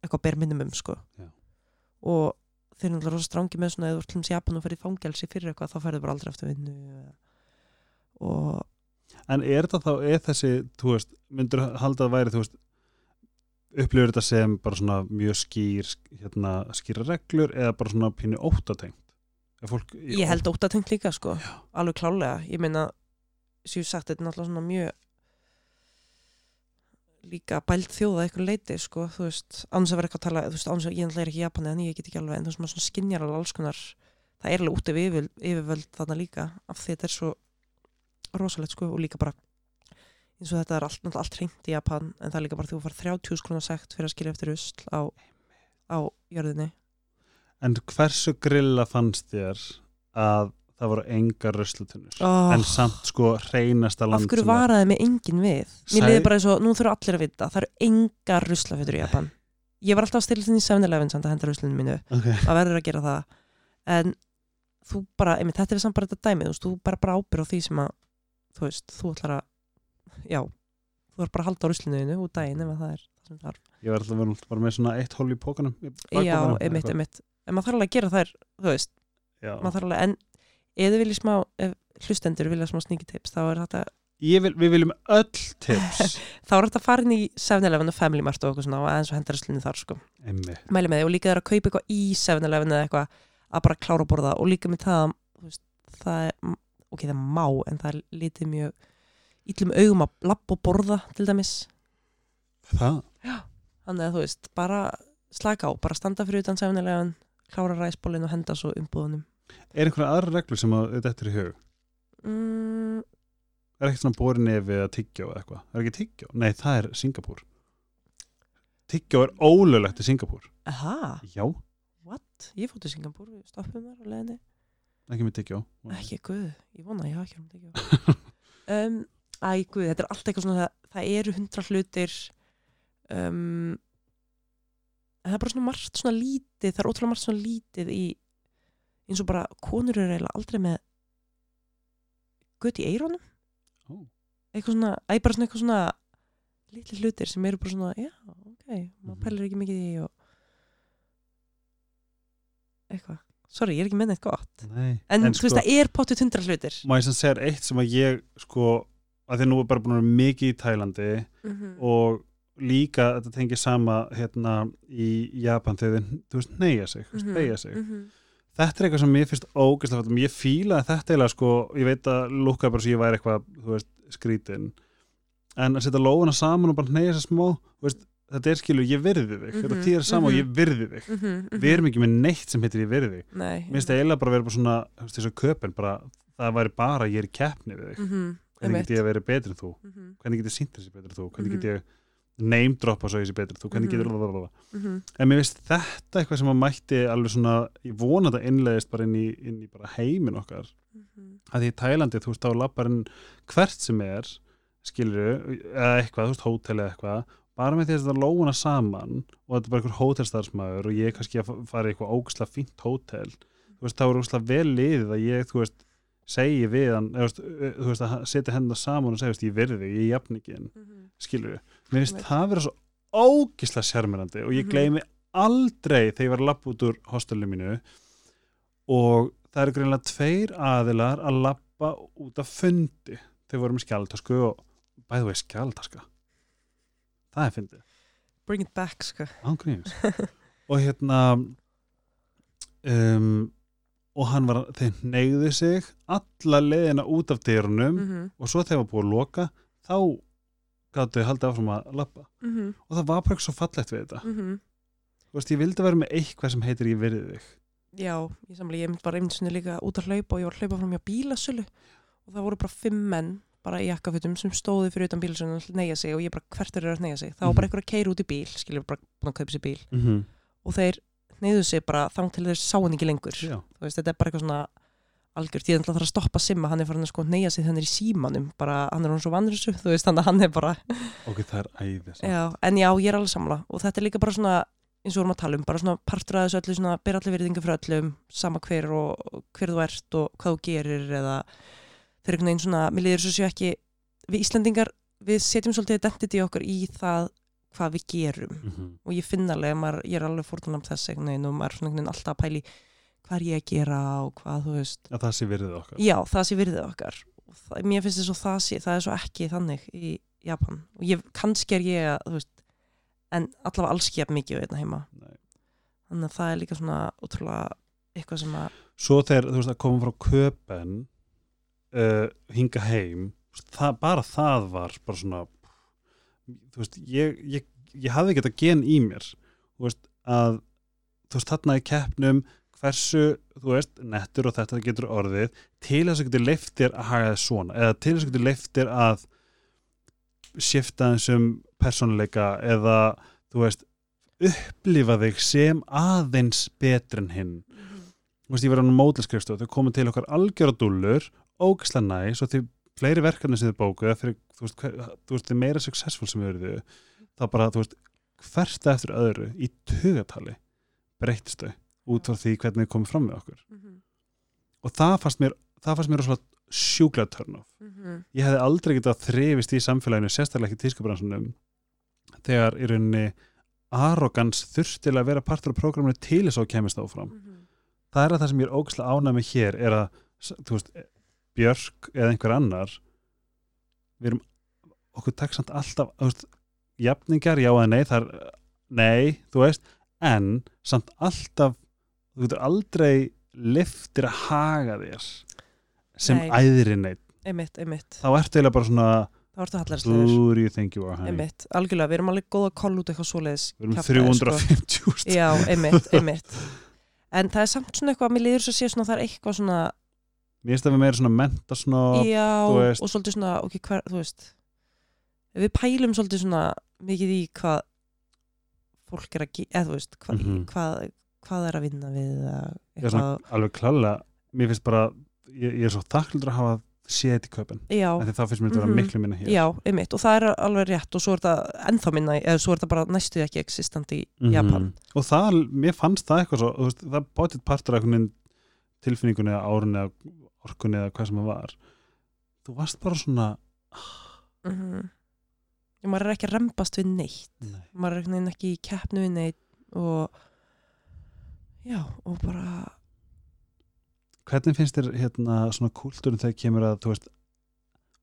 eitthvað ber minimum, sko Já. og þeir eru náttúrulega rosa strangi með svona eða þú dæmis í Japan og fer í fangelsi fyrir eitthvað þá ferðu bara aldrei aftur vinnu og En er þetta þá, er þessi, þú veist, myndur halda að væri, þú veist, upplifur þetta sem bara svona mjög skýr, hérna, skýra reglur eða bara svona pínu óttatengt? Fólk, ég held óttatengt líka, sko Já. alveg klálega, ég meina sem ég sagt, þetta er náttúrulega svona mjög líka bælt þjóða eitthvað leiti, sko, þú veist annars að vera eitthvað að tala, þú veist, annars að ég er ekki í Japani en ég get ekki alveg, en þú veist, maður svona skinjar alveg alls konar, það er alveg út af yfir, yfirvöld þarna líka, af því þetta er svo rosalegt, sko, og líka bara eins og þetta er allt, allt hreint í Japan, en það er líka bara þú far 30 skrona sekt fyrir að skilja eftir usl á, á jörðinni. En hversu grilla fannst þér að það voru engar röslutunnur? oh. En samt sko hreinasta land af hverju varaði mig enginn við mér liði bara eins og, nú þurfa allir að vita það eru engar ruslafötur í Japan ég var alltaf að stila þinn í 7-Eleven samt að henda ruslinu mínu Ok, það verður að gera það en þú bara, einmitt, þetta er samt bara þetta dæmi þú bara bara ábyrð á því sem að þú veist, þú ætlar að já, þú er bara að halda á ruslinu þínu út daginn ef að það er það sem þarf ég var alltaf bara með svona eitt hól í pókanum. já, eitthvað. einmitt en maður þarf alveg að gera þær, þú veist Já. maður þarf alveg, en eða vilja smá hlustendur vilja smá sníki tips þá er þetta vil, við viljum öll tips. þá er þetta inn í 7-Eleven og Family Mart og eitthvað svona og aðeins og henda ruslinu þar sko. Mæli með því og líka þeirra að kaupa eitthvað í 7-Eleven eða eitthvað að bara klára að borða og líka með það veist, það er, ok, það má en það er lítið mjög ítlum augum að lappa og borða til dæmis. Það? þannig að þú veist, bara slaka á bara standa fyrir utan 7-Eleven klára ræsbólinn og henda svo umbúðunum Er einhverja aðra reglur sem að þetta er í hug? mm, Er ekkert svona borin nefið að tyggjó eða eitthvað? Er ekki tyggjó? Nei, það er Singapúr. Tyggjó er ólöglegt í Singapúr. aha, Já, what? ég fóttu Singapúr, við stoppum þar og leðinni ekki með tyggjó. ekki guð, ég vona að ég hafa ekki um þetta um, æ guð, þetta er allt eitthvað svona það, það eru hundra hlutir um, en það er bara svona margt svona lítið það er ótrúlega margt svona lítið í eins og bara konur eru eiginlega aldrei með gutt í eirónum Ó. eitthvað svona, æ bara svona eitthvað svona litli hlutir sem eru bara svona já, ok, maður Mhm. pælir ekki mikið í og eitthvað, sorry, ég er ekki með neitt gott Nei. en, En þú veist, sko- það er potið hundra hlutir Má ég sem segja eitt sem að ég sko, að því nú er bara búin að vera mikið í Tælandi mm og líka þetta tengir sama hérna í Japan þegar þið, þú veist, neyja sig, mm Mhm, beigja sig -hmm. Þetta er eitthvað sem mér finnst ógeðslega fallegt. ég fíla þetta eiginlega sko ég veit að lúkka bara svo ég væri eitthvað veist, skrítin en að setja lófuna saman og bara neyja sér smá þú veist, þetta er skilur, ég virði þig. Mhm, þetta þýðir saman og mhm. ég virði þig. Mm -hmm, við erum ekki með neitt sem heitir ég virði þig. Mér finnst það eiginlega bara að vera bara svona veist, þessu köpun, bara, það væri bara ég er keppni við þig, mm -hmm, hvernig get ég að vera betri en þú? Mm -hmm, hvernig get ég sínt þessi betri en þú? Hvernig Mhm. get ég name droppa svo þessi betri en þú hvernig get ég Mhm. mhm, en mér finnst þetta eitthvað sem að mætti alveg svona, ég vona þetta innlegist bara inn í, inn í bara heimin okkar. Mhm, að því í Tælandi, þú veist, þá lappar hann hvert sem er, skilur eða eitthvað, þú veist, hótel eða eitthvað bara með því að þetta lóuna saman og þetta er bara einhver hótelstarfsmæður og ég kannski að fa- fara í eitthvað ógæslega fínt hótel. Þú veist, þá er ógæslega vel liðið að ég, þú veist segi við hann, eða, þú veist, veist að setja hennar saman og segja, veist, ég virði þig, ég er jafningin mhm. Við, mér finnst það vera svo ógislega sérmyrandi og ég Mhm. gleymi aldrei þegar ég var að lappa út úr hostelinu mínu og það eru greinlega tveir aðilar að lappa út af fundi. Þeir voru með skjáltasku og bæðu vegi skjáltaska það er fyndið, Bring it back sko. Og hérna um, og hann var þeir neyðu sig alla leiðina út af dyrunum mhm, og svo þegar var búið að loka þá gáttu þau haldið áfram að lappa mhm, og það var bara eitthvað svo fallegt við þetta. Mhm. Þú veist, ég vildi vera með eitthvað sem heitir ég virði þig. Já, ég samlega, ég bara einmitt sinni líka út að hlaupa og ég var að hlaupa fram hjá bílasölu. Og það voru bara fimm menn bara í jakkafutum sem stóði fyrir utan bílasölu og neyja sig og ég bara hvert er að neyja sig? Það var Mhm. bara einhver að keira út í bíl, skiljum bara búin að kaupa sér bíl. Mm -hmm. og þeir neyðu sig bara þang til þeir sá hann ekki lengur. Veist, þetta er bara eitthvað svona algjört, ég er alltaf að stoppa Simma, hann er farin að sko neyja sig þannig í símanum bara, hann er hann svo vannrisu, þú veist, þannig að hann er bara ok, það er æði samt. já, en já, ég er alveg samla og þetta er líka bara svona eins og við vorum að tala um, bara svona partur að þessu öllu svona, ber allir virðingu fyrir öllum sama hver og hver þú ert og hvað þú gerir eða þeir eru einhvern veginn svona, mér líður svo séu ekki við Íslendingar, við setjum svolítið identity okkar í það hvað við gerum Mhm. og ég finn alveg, maður, ég er alveg fórtunum þess einhvern veginn og maður er svona einhvern veginn alltaf að pæli hvað er ég að gera og hvað þú veist. Að það sé virðið okkar. Já, það sé virðið okkar. Það, mér finnst þess að það sé, það er svo ekki þannig í Japan. Og ég, kannski er ég að, veist en allavega alls ekki mikið við hérna heima. Nei. þannig að það er líka svona útrúlega eitthvað sem að svo þegar þú veist að koma frá köpen uh, hinga heim það, bara það var bara svona þú veist, ég, ég, ég hafði ekki þetta gen í mér. Þú veist, að þú veist, þarna í keppnum hversu, þú veist, nettur og þetta getur orðið, til þess að getur leiftir að haga þess svona, eða til þess að getur leiftir að shifta þessum persónuleika eða, þú veist upplifa þig sem aðeins betur en hinn þú veist, ég var á mótilskrifstof, þau komið til okkar algjöra dúllur, ógislega næs og því fleiri verkefni sem þið bókuð fyrir, þú veist, hver, þú veist, þið meira successful sem þið eruðu, þá bara, þú veist hversta eftir öðru í tugatali breytist þau út frá því hvernig þið komið fram með okkur. Og það fannst mér, það fannst mér rosalega sjúklega turn off. Ég hefði aldrei getað þrifist í samfélaginu sérstaklega ekki tískabransunum þegar í rauninni arrogans þurftilega að vera partur af prógraminu til þess að kemist áfram. Það er að það sem ég er ógæslega ánæg með hér er að, þú veist, Björk eða einhver annar við erum okkur tekst samt alltaf, þú veist, jafningar já eða nei, það er nei, þú veist, en samt alltaf, þú getur aldrei liftir að haga þér sem Nei. æðri neitt einmitt, einmitt, þá ertu eiginlega bara svona þá ertu do you think you are honey einmitt, algjörlega, við erum alveg góða að kolla út eitthvað svoleiðis við erum kjaftaði, sko. 350 úrst Já, einmitt, einmitt En það er samt svona eitthvað, mér liður svo að sé svona það er eitthvað svona, mér finnst það við meira svona menta svona já, þú veist. og svolítið svona, ok, hver, þú veist við pælum svolítið svona mikið í hvað fólk er að gera, eða þú veist hvað, Mhm. hvað, hvað er að vinna við er svona alveg klálega mér finnst bara, ég, ég er svo þakklundur að hafa séð þetta í já, en því þá finnst mér þetta vera Mhm. miklu minna hér. Já, einmitt og það er alveg rétt og svo er þetta ennþá minna, eða svo er þetta bara næstuði ekki existant í Mhm. Japan. Og það, mér fannst það eitthvað svo veist, það bótið partur af tilfinningunni eða árunni eða orkunni eða hvað sem það var. Þú varst bara svona mm maður er ekki að rembast við neitt. Nei. maður er ekki í keppnu við neitt og já, og bara hvernig finnst þér hérna svona kúltúrin þegar kemur að þú veist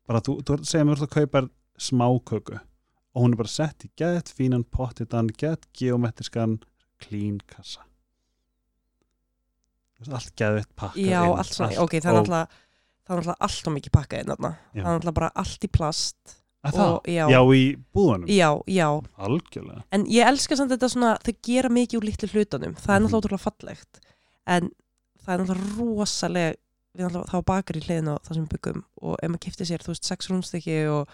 bara þú, þú segir mér að kaupa smáköku og hún er bara sett í gett fínan pottitan, gett geometriskan clean kassa. Þú allt geðvitt pakkað já, inn, allt svona, ok, það er náttúrulega það er náttúrulega allt og mikið pakkað inn það er náttúrulega bara allt í plast? Og, já, Já, í búðunum? já, já. Algjörlega. En ég elska samt þetta svona, þau gera mikið úr litlu hlutunum, það er Mhm. náttúrulega ótrúlega fallegt. En það er náttúrulega rosalega við náttúrulega, það var bakar í hliðin á það sem við byggum og ef maður kipti sér, þú veist, sex rúnstykki og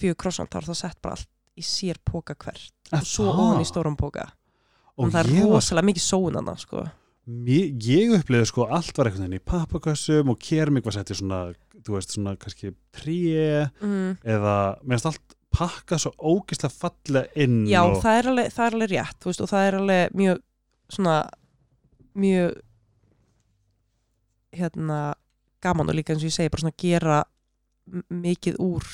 fjögur krossant, þá er það sett bara allt í sér póka hvert. Og svo ofan í stórum póka Og það er rosalega mikið sónana sko. Ég upplifði sko allt var veginn í pappakössum og kermik var sett í svona, þú veist, svona kannski tré mm. eða finnst allt pakka svo ógislega fallega inn Já, og, það er, alveg, það er alveg rétt veist, og það er alveg mjög svona mjög hérna gaman og líka eins og ég segi bara svona gera mikið úr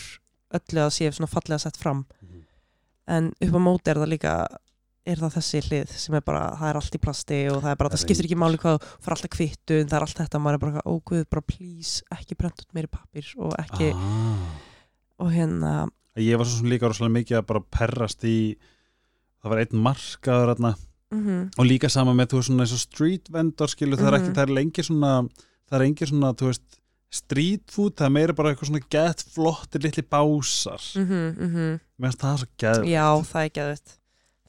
öllu að sé svona fallega sett fram Mhm. en upp á móti er það líka er það þessi hlið sem er bara það er allt í plasti og það er bara, Það það skiptir ekki máli hvað fara alltaf kvittu en það er allt þetta, maður er bara, ó guð, bara please ekki brent út meiri pappir og ekki ah. og hérna, Ég var svo sem líka rosalega mikið að bara perrast í það var einn markaður þarna mhm og líka sama með þú veist svona eins og street vendor skilu það er ekki, Mhm. það er lengi svona það er engi svona, þú veist street food, það er meira bara eitthvað svona gett flottir litli básar mhm, mhm mér finnst það svo gett Já, það er geðvitt.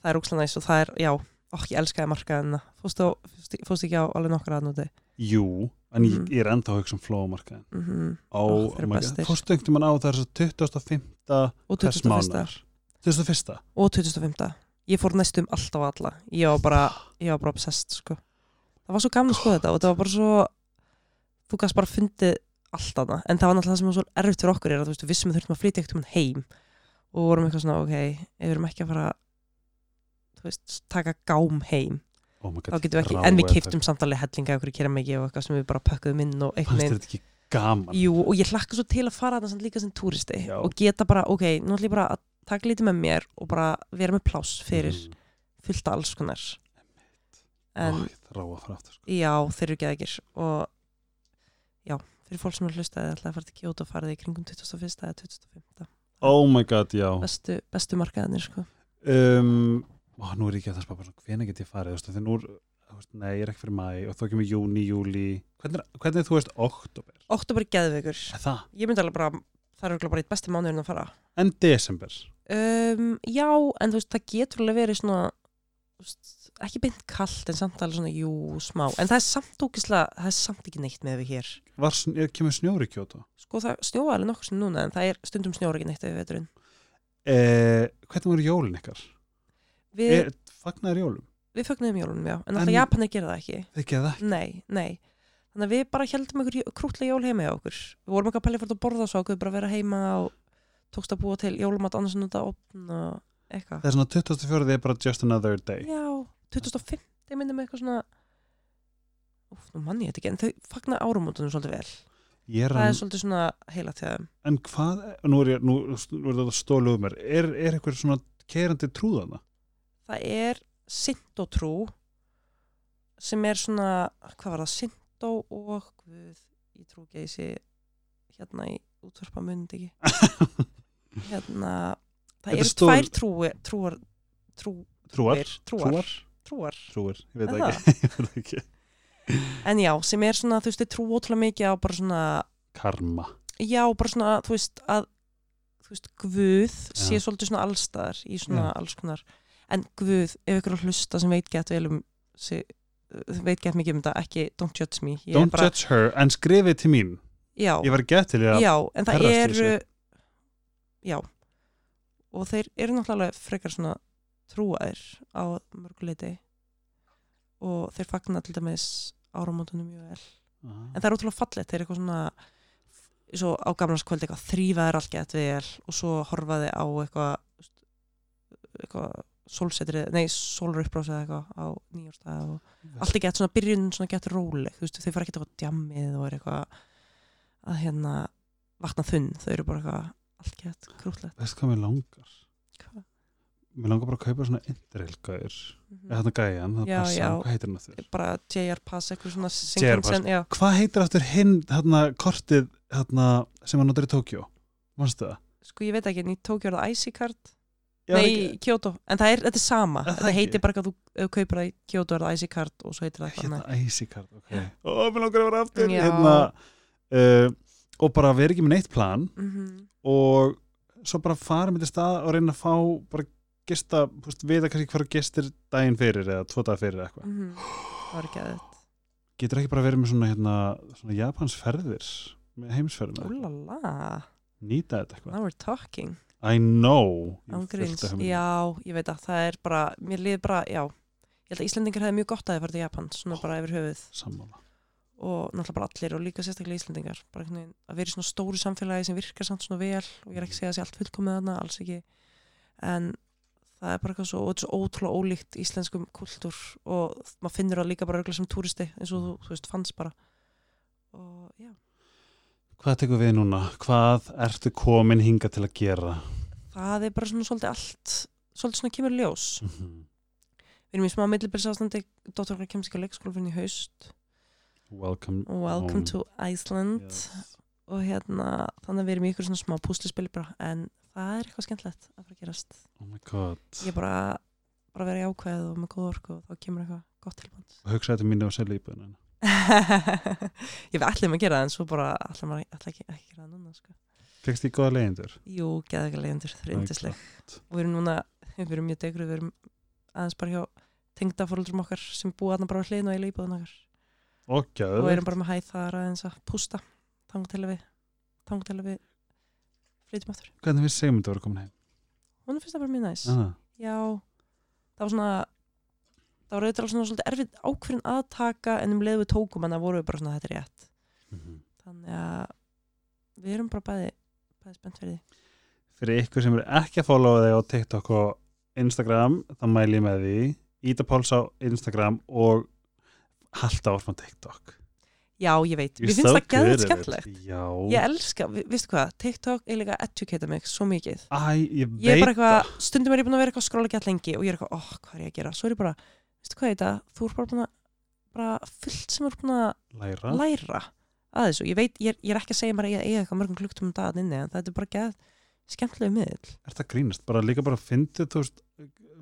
Það er úkslega næst og það er, já, okk, ég elskaði markaðina. Fórstu, á- fórstu- fórstu ekki á alveg nokkra aðnúti? Jú, en ég, Mhm. ég er enda að hugsa um flóamarkaðin Mm -hmm. á, bestir. fórstu einhvern veginn á það er svo 25. Og hvers 21. mánar 21. Og 25. Ég fór næstum alltaf á alla. Ég var bara, ég var bara obsessed, sko. Það var svo gaman að skoða þetta og það var bara svo, þú gæst bara fundið allt aðna. En það var náttúrulega það sem var svo erfitt fyrir okkur er að þú veist, við við þurfum að flytja ekkert um heim og vorum eitthvað svona, ok, ef við erum ekki að fara, veist, taka gám heim oh my þá God, getum við ekki, en við kiptum samtalið hellinga okkur í keramiki og eitthvað sem við bara pökkuðum inn og ekki gaman jú, og ég hlakka svo til að fara samt líka sem túristi Já. og geta bara, ok, nú ætlum ég bara að taka lítið með mér og bara vera með pláss fyrir mm. fullt af alls konar en Ó, fara aftur sko. já, þeir eru geðegir og já, fyrir fólk sem er hlustaði ætlaði að fara til Kyoto farið í kringum 21. eða 25. oh my god, já bestu, bestu markaðanir, sko um, ó, nú er ég ekki að það spá bara hvena get ég farið, þú veist, þegar nú nei, ég er ekki fyrir mæ og þá kemur júni, júli hvernig, hvernig þú veist, oktober Oktober er geðveikur. Það, ég myndi alveg bara, það er örugglega bara eitt besti mánuðurinn að fara. En desember? Um, já, en þú veist, það getur alveg verið svona veist, ekki beint kallt en samt alveg svona, jú, smá. En það er samt ógislega, það er samt ekki neitt með við hér. Var, er, kemur snjóri kjóta sko það snjóa alveg nokkuð sem núna en það er stundum snjóra ekki neitt við Er, fagnaður jólum? við fögnuðum jólunum, já, en alltaf Japanir gera það ekki Þið geða ekki? nei, nei þannig að við bara heldum einhver krútlega jól heima hjá okkur við vorum ekki að pæli fyrir að borða svo okkur bara vera heima og tókst að búa til jólumat annars en þetta opn og eitthvað Það er svona 24. er bara just another day Já, 2005 ég myndi með eitthvað svona Úf, nú mann ég þetta ekki, en þau fagna árumótunum svolítið vel. Er Það að, er svolítið svona heila til þeim. en hvað, nú er er þetta stólu um mér er, er eitthvað svona kerandi trúðana? Það er Sintotrú sem er svona, hvað var það, Sinto og Guð, ég trú ekki að ég sé hérna í útvarpa mundi ekki. Hérna, það er eru stór- tvær trúi, trúar, trú, Trúar? trúar, Trúar? trúar. Ég veit ekki, ég veit ekki. En já, sem er svona, þú veist, þau trú ótrúlega mikið á bara svona Karma já, bara svona, þú veist, að þú veist, Guð sé Já. svolítið svona allstaðar í svona Já. alls konar en Guð, ef ykkur að hlusta sem veit gett vel um sig, veit gett mikið um þetta, ekki don't judge me. Ég Don't bara, judge her, en skrifið til mín. Já, Ég var gett til ég að já, en það perrast eru þessu. já. Og þeir eru náttúrulega frekar svona trúaðir á mörguleiti og þeir fagna til dæmis áramótunum mjög vel. En það er ótrúlega fallegt, þeir eru eitthvað svona svo á gamlarskvöld eitthvað þrýfaðir allt gett vel og svo horfaði á eitthvað eitthvað sólsetrið, nei sólröppbrási eða eitthvað á nýjórstað og allt er gett svona byrjun svona gett róleg þú veist, þau fara ekki eitthvað djammið og er eitthvað að hérna vakna þunn, þau eru bara eitthvað allt gett krútlegt Veist hvað mér langar? Hvað? Mér langar bara að kaupa svona interrailgæður Mhm. eða þarna gæjan, það passa, hvað heitir hann aftur? bara JR Pass, eitthvað svona. Shinkansen, já, Hvað heitir aftur hinn, þarna, kortið þarna, sem hann notar í Tókjó? Manstu það? sko ég veit ekki en í Tókjó er það Icy Var Nei, ekki- Kyoto, en það er, þetta er sama. Það þetta ekki? heitir bara að þú þú kaupir það í Kyoto er það Icy Card og svo heitir það eitthvað annað. Hérna Icy Card, ok. Ó, mér langar að vera aftur. Já. hérna, uh, Og bara vera ekki með neitt plan Mhm. og svo bara fara með til stað og reyna að fá bara gista, þú veist, vita kannski hverju gestir daginn fyrir eða tvo dag fyrir eitthvað. Mhm. Það var ekki aðeins Getur ekki bara verið með svona, hérna, svona Japans ferðir með heimsferðina Úlala, Nýta þetta eitthvað. Now we're talking I know. Já, ég veit að það er bara mér líður bara, já. Ég held að Íslendingar hefði mjög gott að þið farið til Japan svona bara yfir höfuð. Sammála. Og náttúrulega bara allir og líka sérstaklega Íslendingar. Bara veginn að vera í svona stóru samfélagi sem virkar samt svona vel og ég er ekki að segja að sé allt fullkomið þarna, alls ekki. En það er bara eitthvað svo, svo ótrúlega ólíkt íslenskum kultúr og maður finnur það líka bara örgulega sem túristi eins og þú, þú veist, fannst bara. Og já, Hvað tekur við núna? Hvað ertu komin hinga til að gera? það er bara svona svolítið allt svolítið svona kemur ljós Mhm. við erum í smá millibilsástandi dóttur okkar kemst ekki á leikskólfinn í haust Welcome welcome to Iceland yes. og hérna, þannig að við erum í ykkur svona smá púslispil bara, en það er eitthvað skemmtilegt að fara að gerast Oh my god ég er bara, bara að vera í ákveð og með góð orku og þá kemur eitthvað gott tilband Hugsa þetta mínu að selja íbúðinu ég við ætlum að gera það en svo bara að ætla ekki, ekki gera það núna sko. Fekst því góða leyendur? jú, geða ekki leiðandur, það er yndisleg. og við erum núna, við erum mjög degru við erum aðeins bara hjá tengdafóröldrum okkar sem búa þarna bara hlýðin og í líbúðun okkar. Og og við erum bara með hæð þar aðeins að pústa. Tangu til að við tangu til að við flytjum aftur. Hvernig finnst Sigmundur að vera komin heim? hún finnst það bara mjög næs. Ah, já, það var svona það var auðvitað svona svolítið erfið ákveðin að taka en um leið við tókum hann að voru við bara svona þetta er rétt. Mhm. þannig að við erum bara bæði bæði spennt fyrir því. Fyrir ykkur sem eru ekki að followa þig á TikTok og Instagram þá mæl ég með því. Íta Páls á Instagram og halda áfram TikTok. Já, ég veit, You're mér finnst so það gæðið skemmtlegt Já. Ég elska, vi- veistu hvað, TikTok er líka að educata mig svo mikið. Æ, ég veit eitthvað, stundum er ég búin að vera eitthvað að skróla gett lengi og ég er eitthvað, óh, hvað er ég að gera? Svo er ég bara, veistu hvað þetta, þú er bara að bara fullt sem er búin að Læra læra að þessu, ég veit, ég er, ég er ekki að segja bara að ég eigi eitthvað mörgum klukktum um daginn inni en þetta er bara gett skemmtilegu miðl Er það grínast? Bara líka bara fyndið þú veist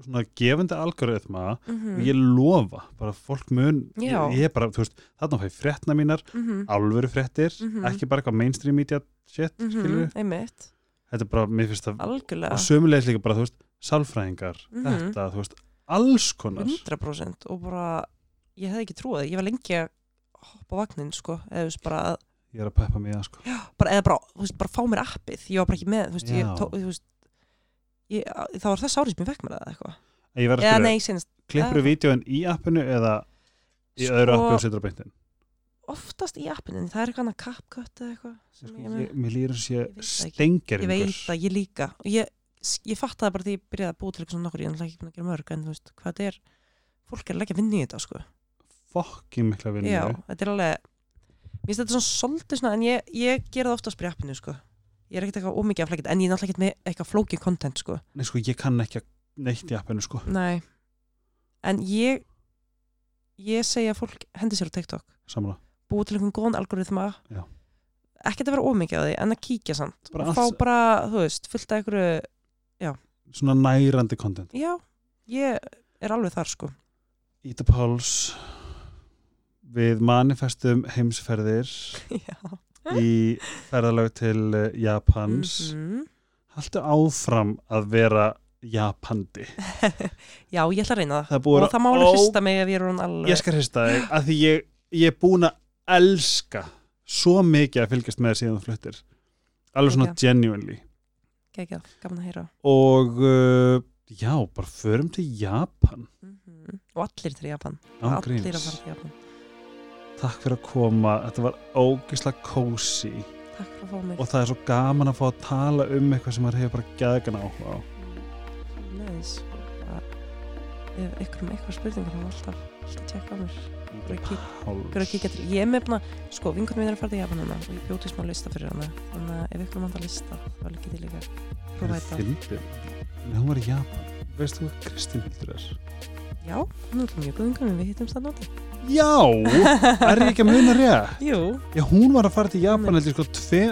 svona gefandi algoritma mm og ég lofa, bara fólk mun ég, ég bara, þú veist, þarna fæ ég fréttna mínar -hmm. alvöru fréttir, Mhm. ekki bara eitthvað mainstream media shit, mm -hmm. einmitt, þetta er bara, mér finnst það algjörlega og sömulegis líka bara, þú veist, sálfræðingar Mhm. þetta, þú veist, alls konar. 100% og bara ég hefði ekki trúið, ég var lengi að hoppa vagnin sko, eða bara að ég er að peppa mig að sko. Bara, eða bara, þú veist, bara fá mér appið. Ég var bara ekki með, þú veist, ég, Já. tó, þú veist ég, það var þess árið sem ég fekk mér það eða eitthvað. Ég verð að eða nei, senast, klippur Já. þú vídjóin í appinu eða í Sko- öðru appi og setur á beintin oftast í appinu, það er eitthvað CapCut eða eitthvað sem ég mér líður að Ég stengeringur ég veit að ég líka. Ég, ég fatt það bara því ég byrjaði að búa til eitthvað svona nokkur, ég er náttúrulega ekki búin að gera mörg en þú veist, hvað þetta er, fólk er að leggja vinni í þetta sko, fokkin mikla vinnu. Já, þetta er alveg mér finnst þetta svona svolítið svona en ég, ég gera það oftast bara í appinu sko. Ég er ekkert eitthvað ómikið að flækja en ég er náttúrulega ekkert með eitthvað flókið content sko. Nei, sko, ég kann ekki að neitt í appinu sko. Nei, en ég ég segja að fólk hendi sér á TikTok. Samla, búið til einhvern góðan algoritma. Já. ekkert að vera ómikið á því en að kíkja samt. Og fá sem- bara, þú veist, fullt af einhverju svona nærandi content. Já, ég er alveg þar sko. Íta Páls við manifestum heimsferðir í ferðalög til eh, Japans. Mhm. haltu áfram að vera Japandi. Já, ég ætla að reyna það. Það og það má alveg hrista mig ef ég er hún alveg ég skal hrista þig að því ég, ég er búin að elska svo mikið að fylgjast með þér síðan þú fluttir. Alveg svona Geggjað. genuinely Gekja, gaman að heyra. Og uh, já, bara förum til Japan. Mm og allir til Japan. Án allir að gríns. fara til Japan. Takk fyrir að koma, þetta var ógislega kósi takk fyrir að fá mig. Og það er svo gaman að fá að tala um eitthvað sem maður hefur bara gæðgan áhuga á. Næs ef ykkur um eitthvað spurningar þá er alltaf alltaf að tjekka á mér Ykkur að að kíkja til ég er að sko vinkunum minn er að fara til Japan hana og ég bjóti smá lista fyrir hana þannig að ef ykkur manda lista þá líkið til líka að. Nei, hún var í Japan Veist þú hvað Kristín Hildur er? já, nú er það mjög góð vinkunum við hittum það nóti Já, er ég ekki að muna rétt? Jú, Já, hún var að fara til Japan heldur sko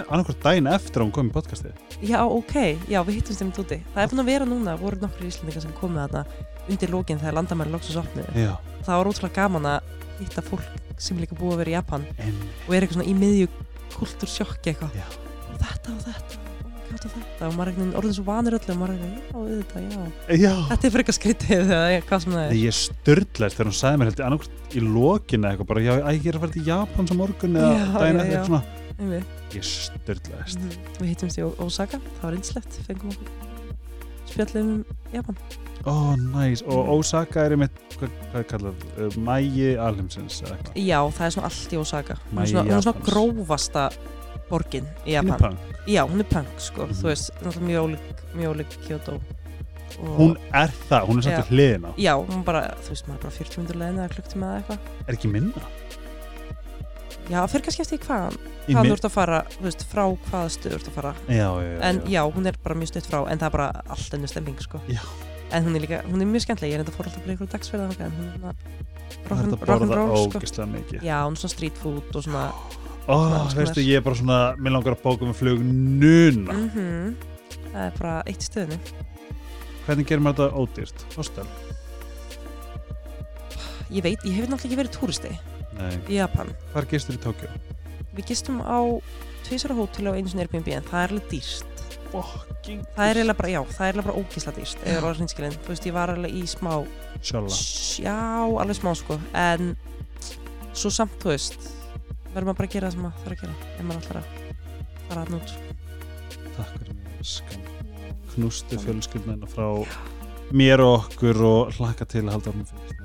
annarkvært daginn eftir að hún kom í podcastið já, ok, já, við hittumst þeim úti. Það er búin að vera núna, voru nokkur íslendingar sem komið þarna undir lókin þegar landamæri loksins opniði. Já, Það var ótrúlega gaman að hitta fólk sem er líka búið að vera í Japan en og er eitthvað svona í miðju kultúrsjokki eitthvað. Og þetta og þetta, og hvað og þetta. Og maður er einhvern veginn orðin svo vanur öllu og maður er eitthvað, já, auðvitað, já. Já, Þetta er fyrir eitthvað skrítið eða hvað sem það er. Ég störtlaðist þegar hún sagði mér heldur annarkvært í lokinu eitthvað bara, já, ég er að fara til Japan sem morgun eða já. eitthvað svona. Ég störtlaðist Mhm. Við hittumst í Osaka, það var einslegt, fengum okkur spjallum um Japan. Ó, næs, og Mhm. Osaka er einmitt, hvað, hvað er kallað, uh, mægi alheimsins eða eitthvað Já, það er svona allt í Osaka. Hún er svona, svona grófasta borgin í Hún er Japan. punk. Já, hún er punk, sko, Mhm. þú veist, náttúrulega mjög ólík, mjög ólík Kyoto. Og, Hún er það, hún er samt til hliðina Já, hún bara, þú veist, maður er bara 40 minnur leðin eða klukktíma eða eitthvað. Er ekki minna? Já, fyrir kannski eftir hvað, hvað þú ert að fara, þú veist, frá hvaða stuð þú ert að fara. Já, já, já En já, hún er bara mjög stutt frá, en það er bara allt ennur stemming, sko. Já. En hún er líka, hún er mjög skemmtileg, ég er enda fór alltaf bara ykkur dagsferða en hún er er að rock'n'roll, sko. Já, hún er svona street food og svona Ó, alls veistu, ég er bara svona Mér langar að bóka með flug núna mhm, Það er bara eitt í stöðinu Hvernig gerir maður þetta ódýrt? Hostel? Ég veit, ég hef náttúrulega ekki verið túristi Nei. Í Japan. Hvar gistur í Tókjó? Við gistum á tvisara hótel og einu sinni Airbnb en það er alveg dýrst Fucking Það er eiginlega bara, já, það er eiginlega bara ógísla dýrst eða var hrinskilinn, þú veist, ég var alveg í smá Sjóla Já, alveg smá sko. En svo samt, þú veist verður maður bara að gera það sem maður þarf að gera ef maður að fara að nút Takk fyrir mig skam Knústu fjölskyldina frá mér og okkur og hlakka til að halda orðum fyrir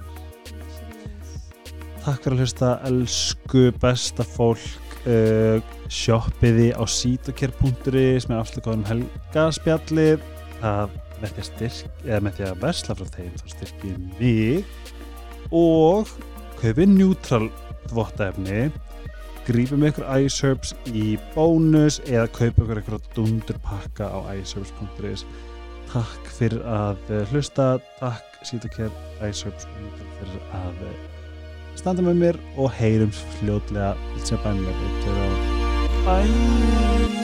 Takk fyrir að hlusta, elsku besta fólk. Uh, shoppiði á sítokер.is með afslökaðum helgaspjallið það með því að styrk eða með því að versla frá þeim þá styrkið mig. Og kaupið neutral þvottaefni grípum ykkur iSerbs í bónus eða kaupa ykkur ykkur dundurpakka á iSerbs.is Takk fyrir að eh, hlusta. Takk Sítokær iSerbs fyrir að eh, standa með mér og heyrums fljótlega sem bænum Bye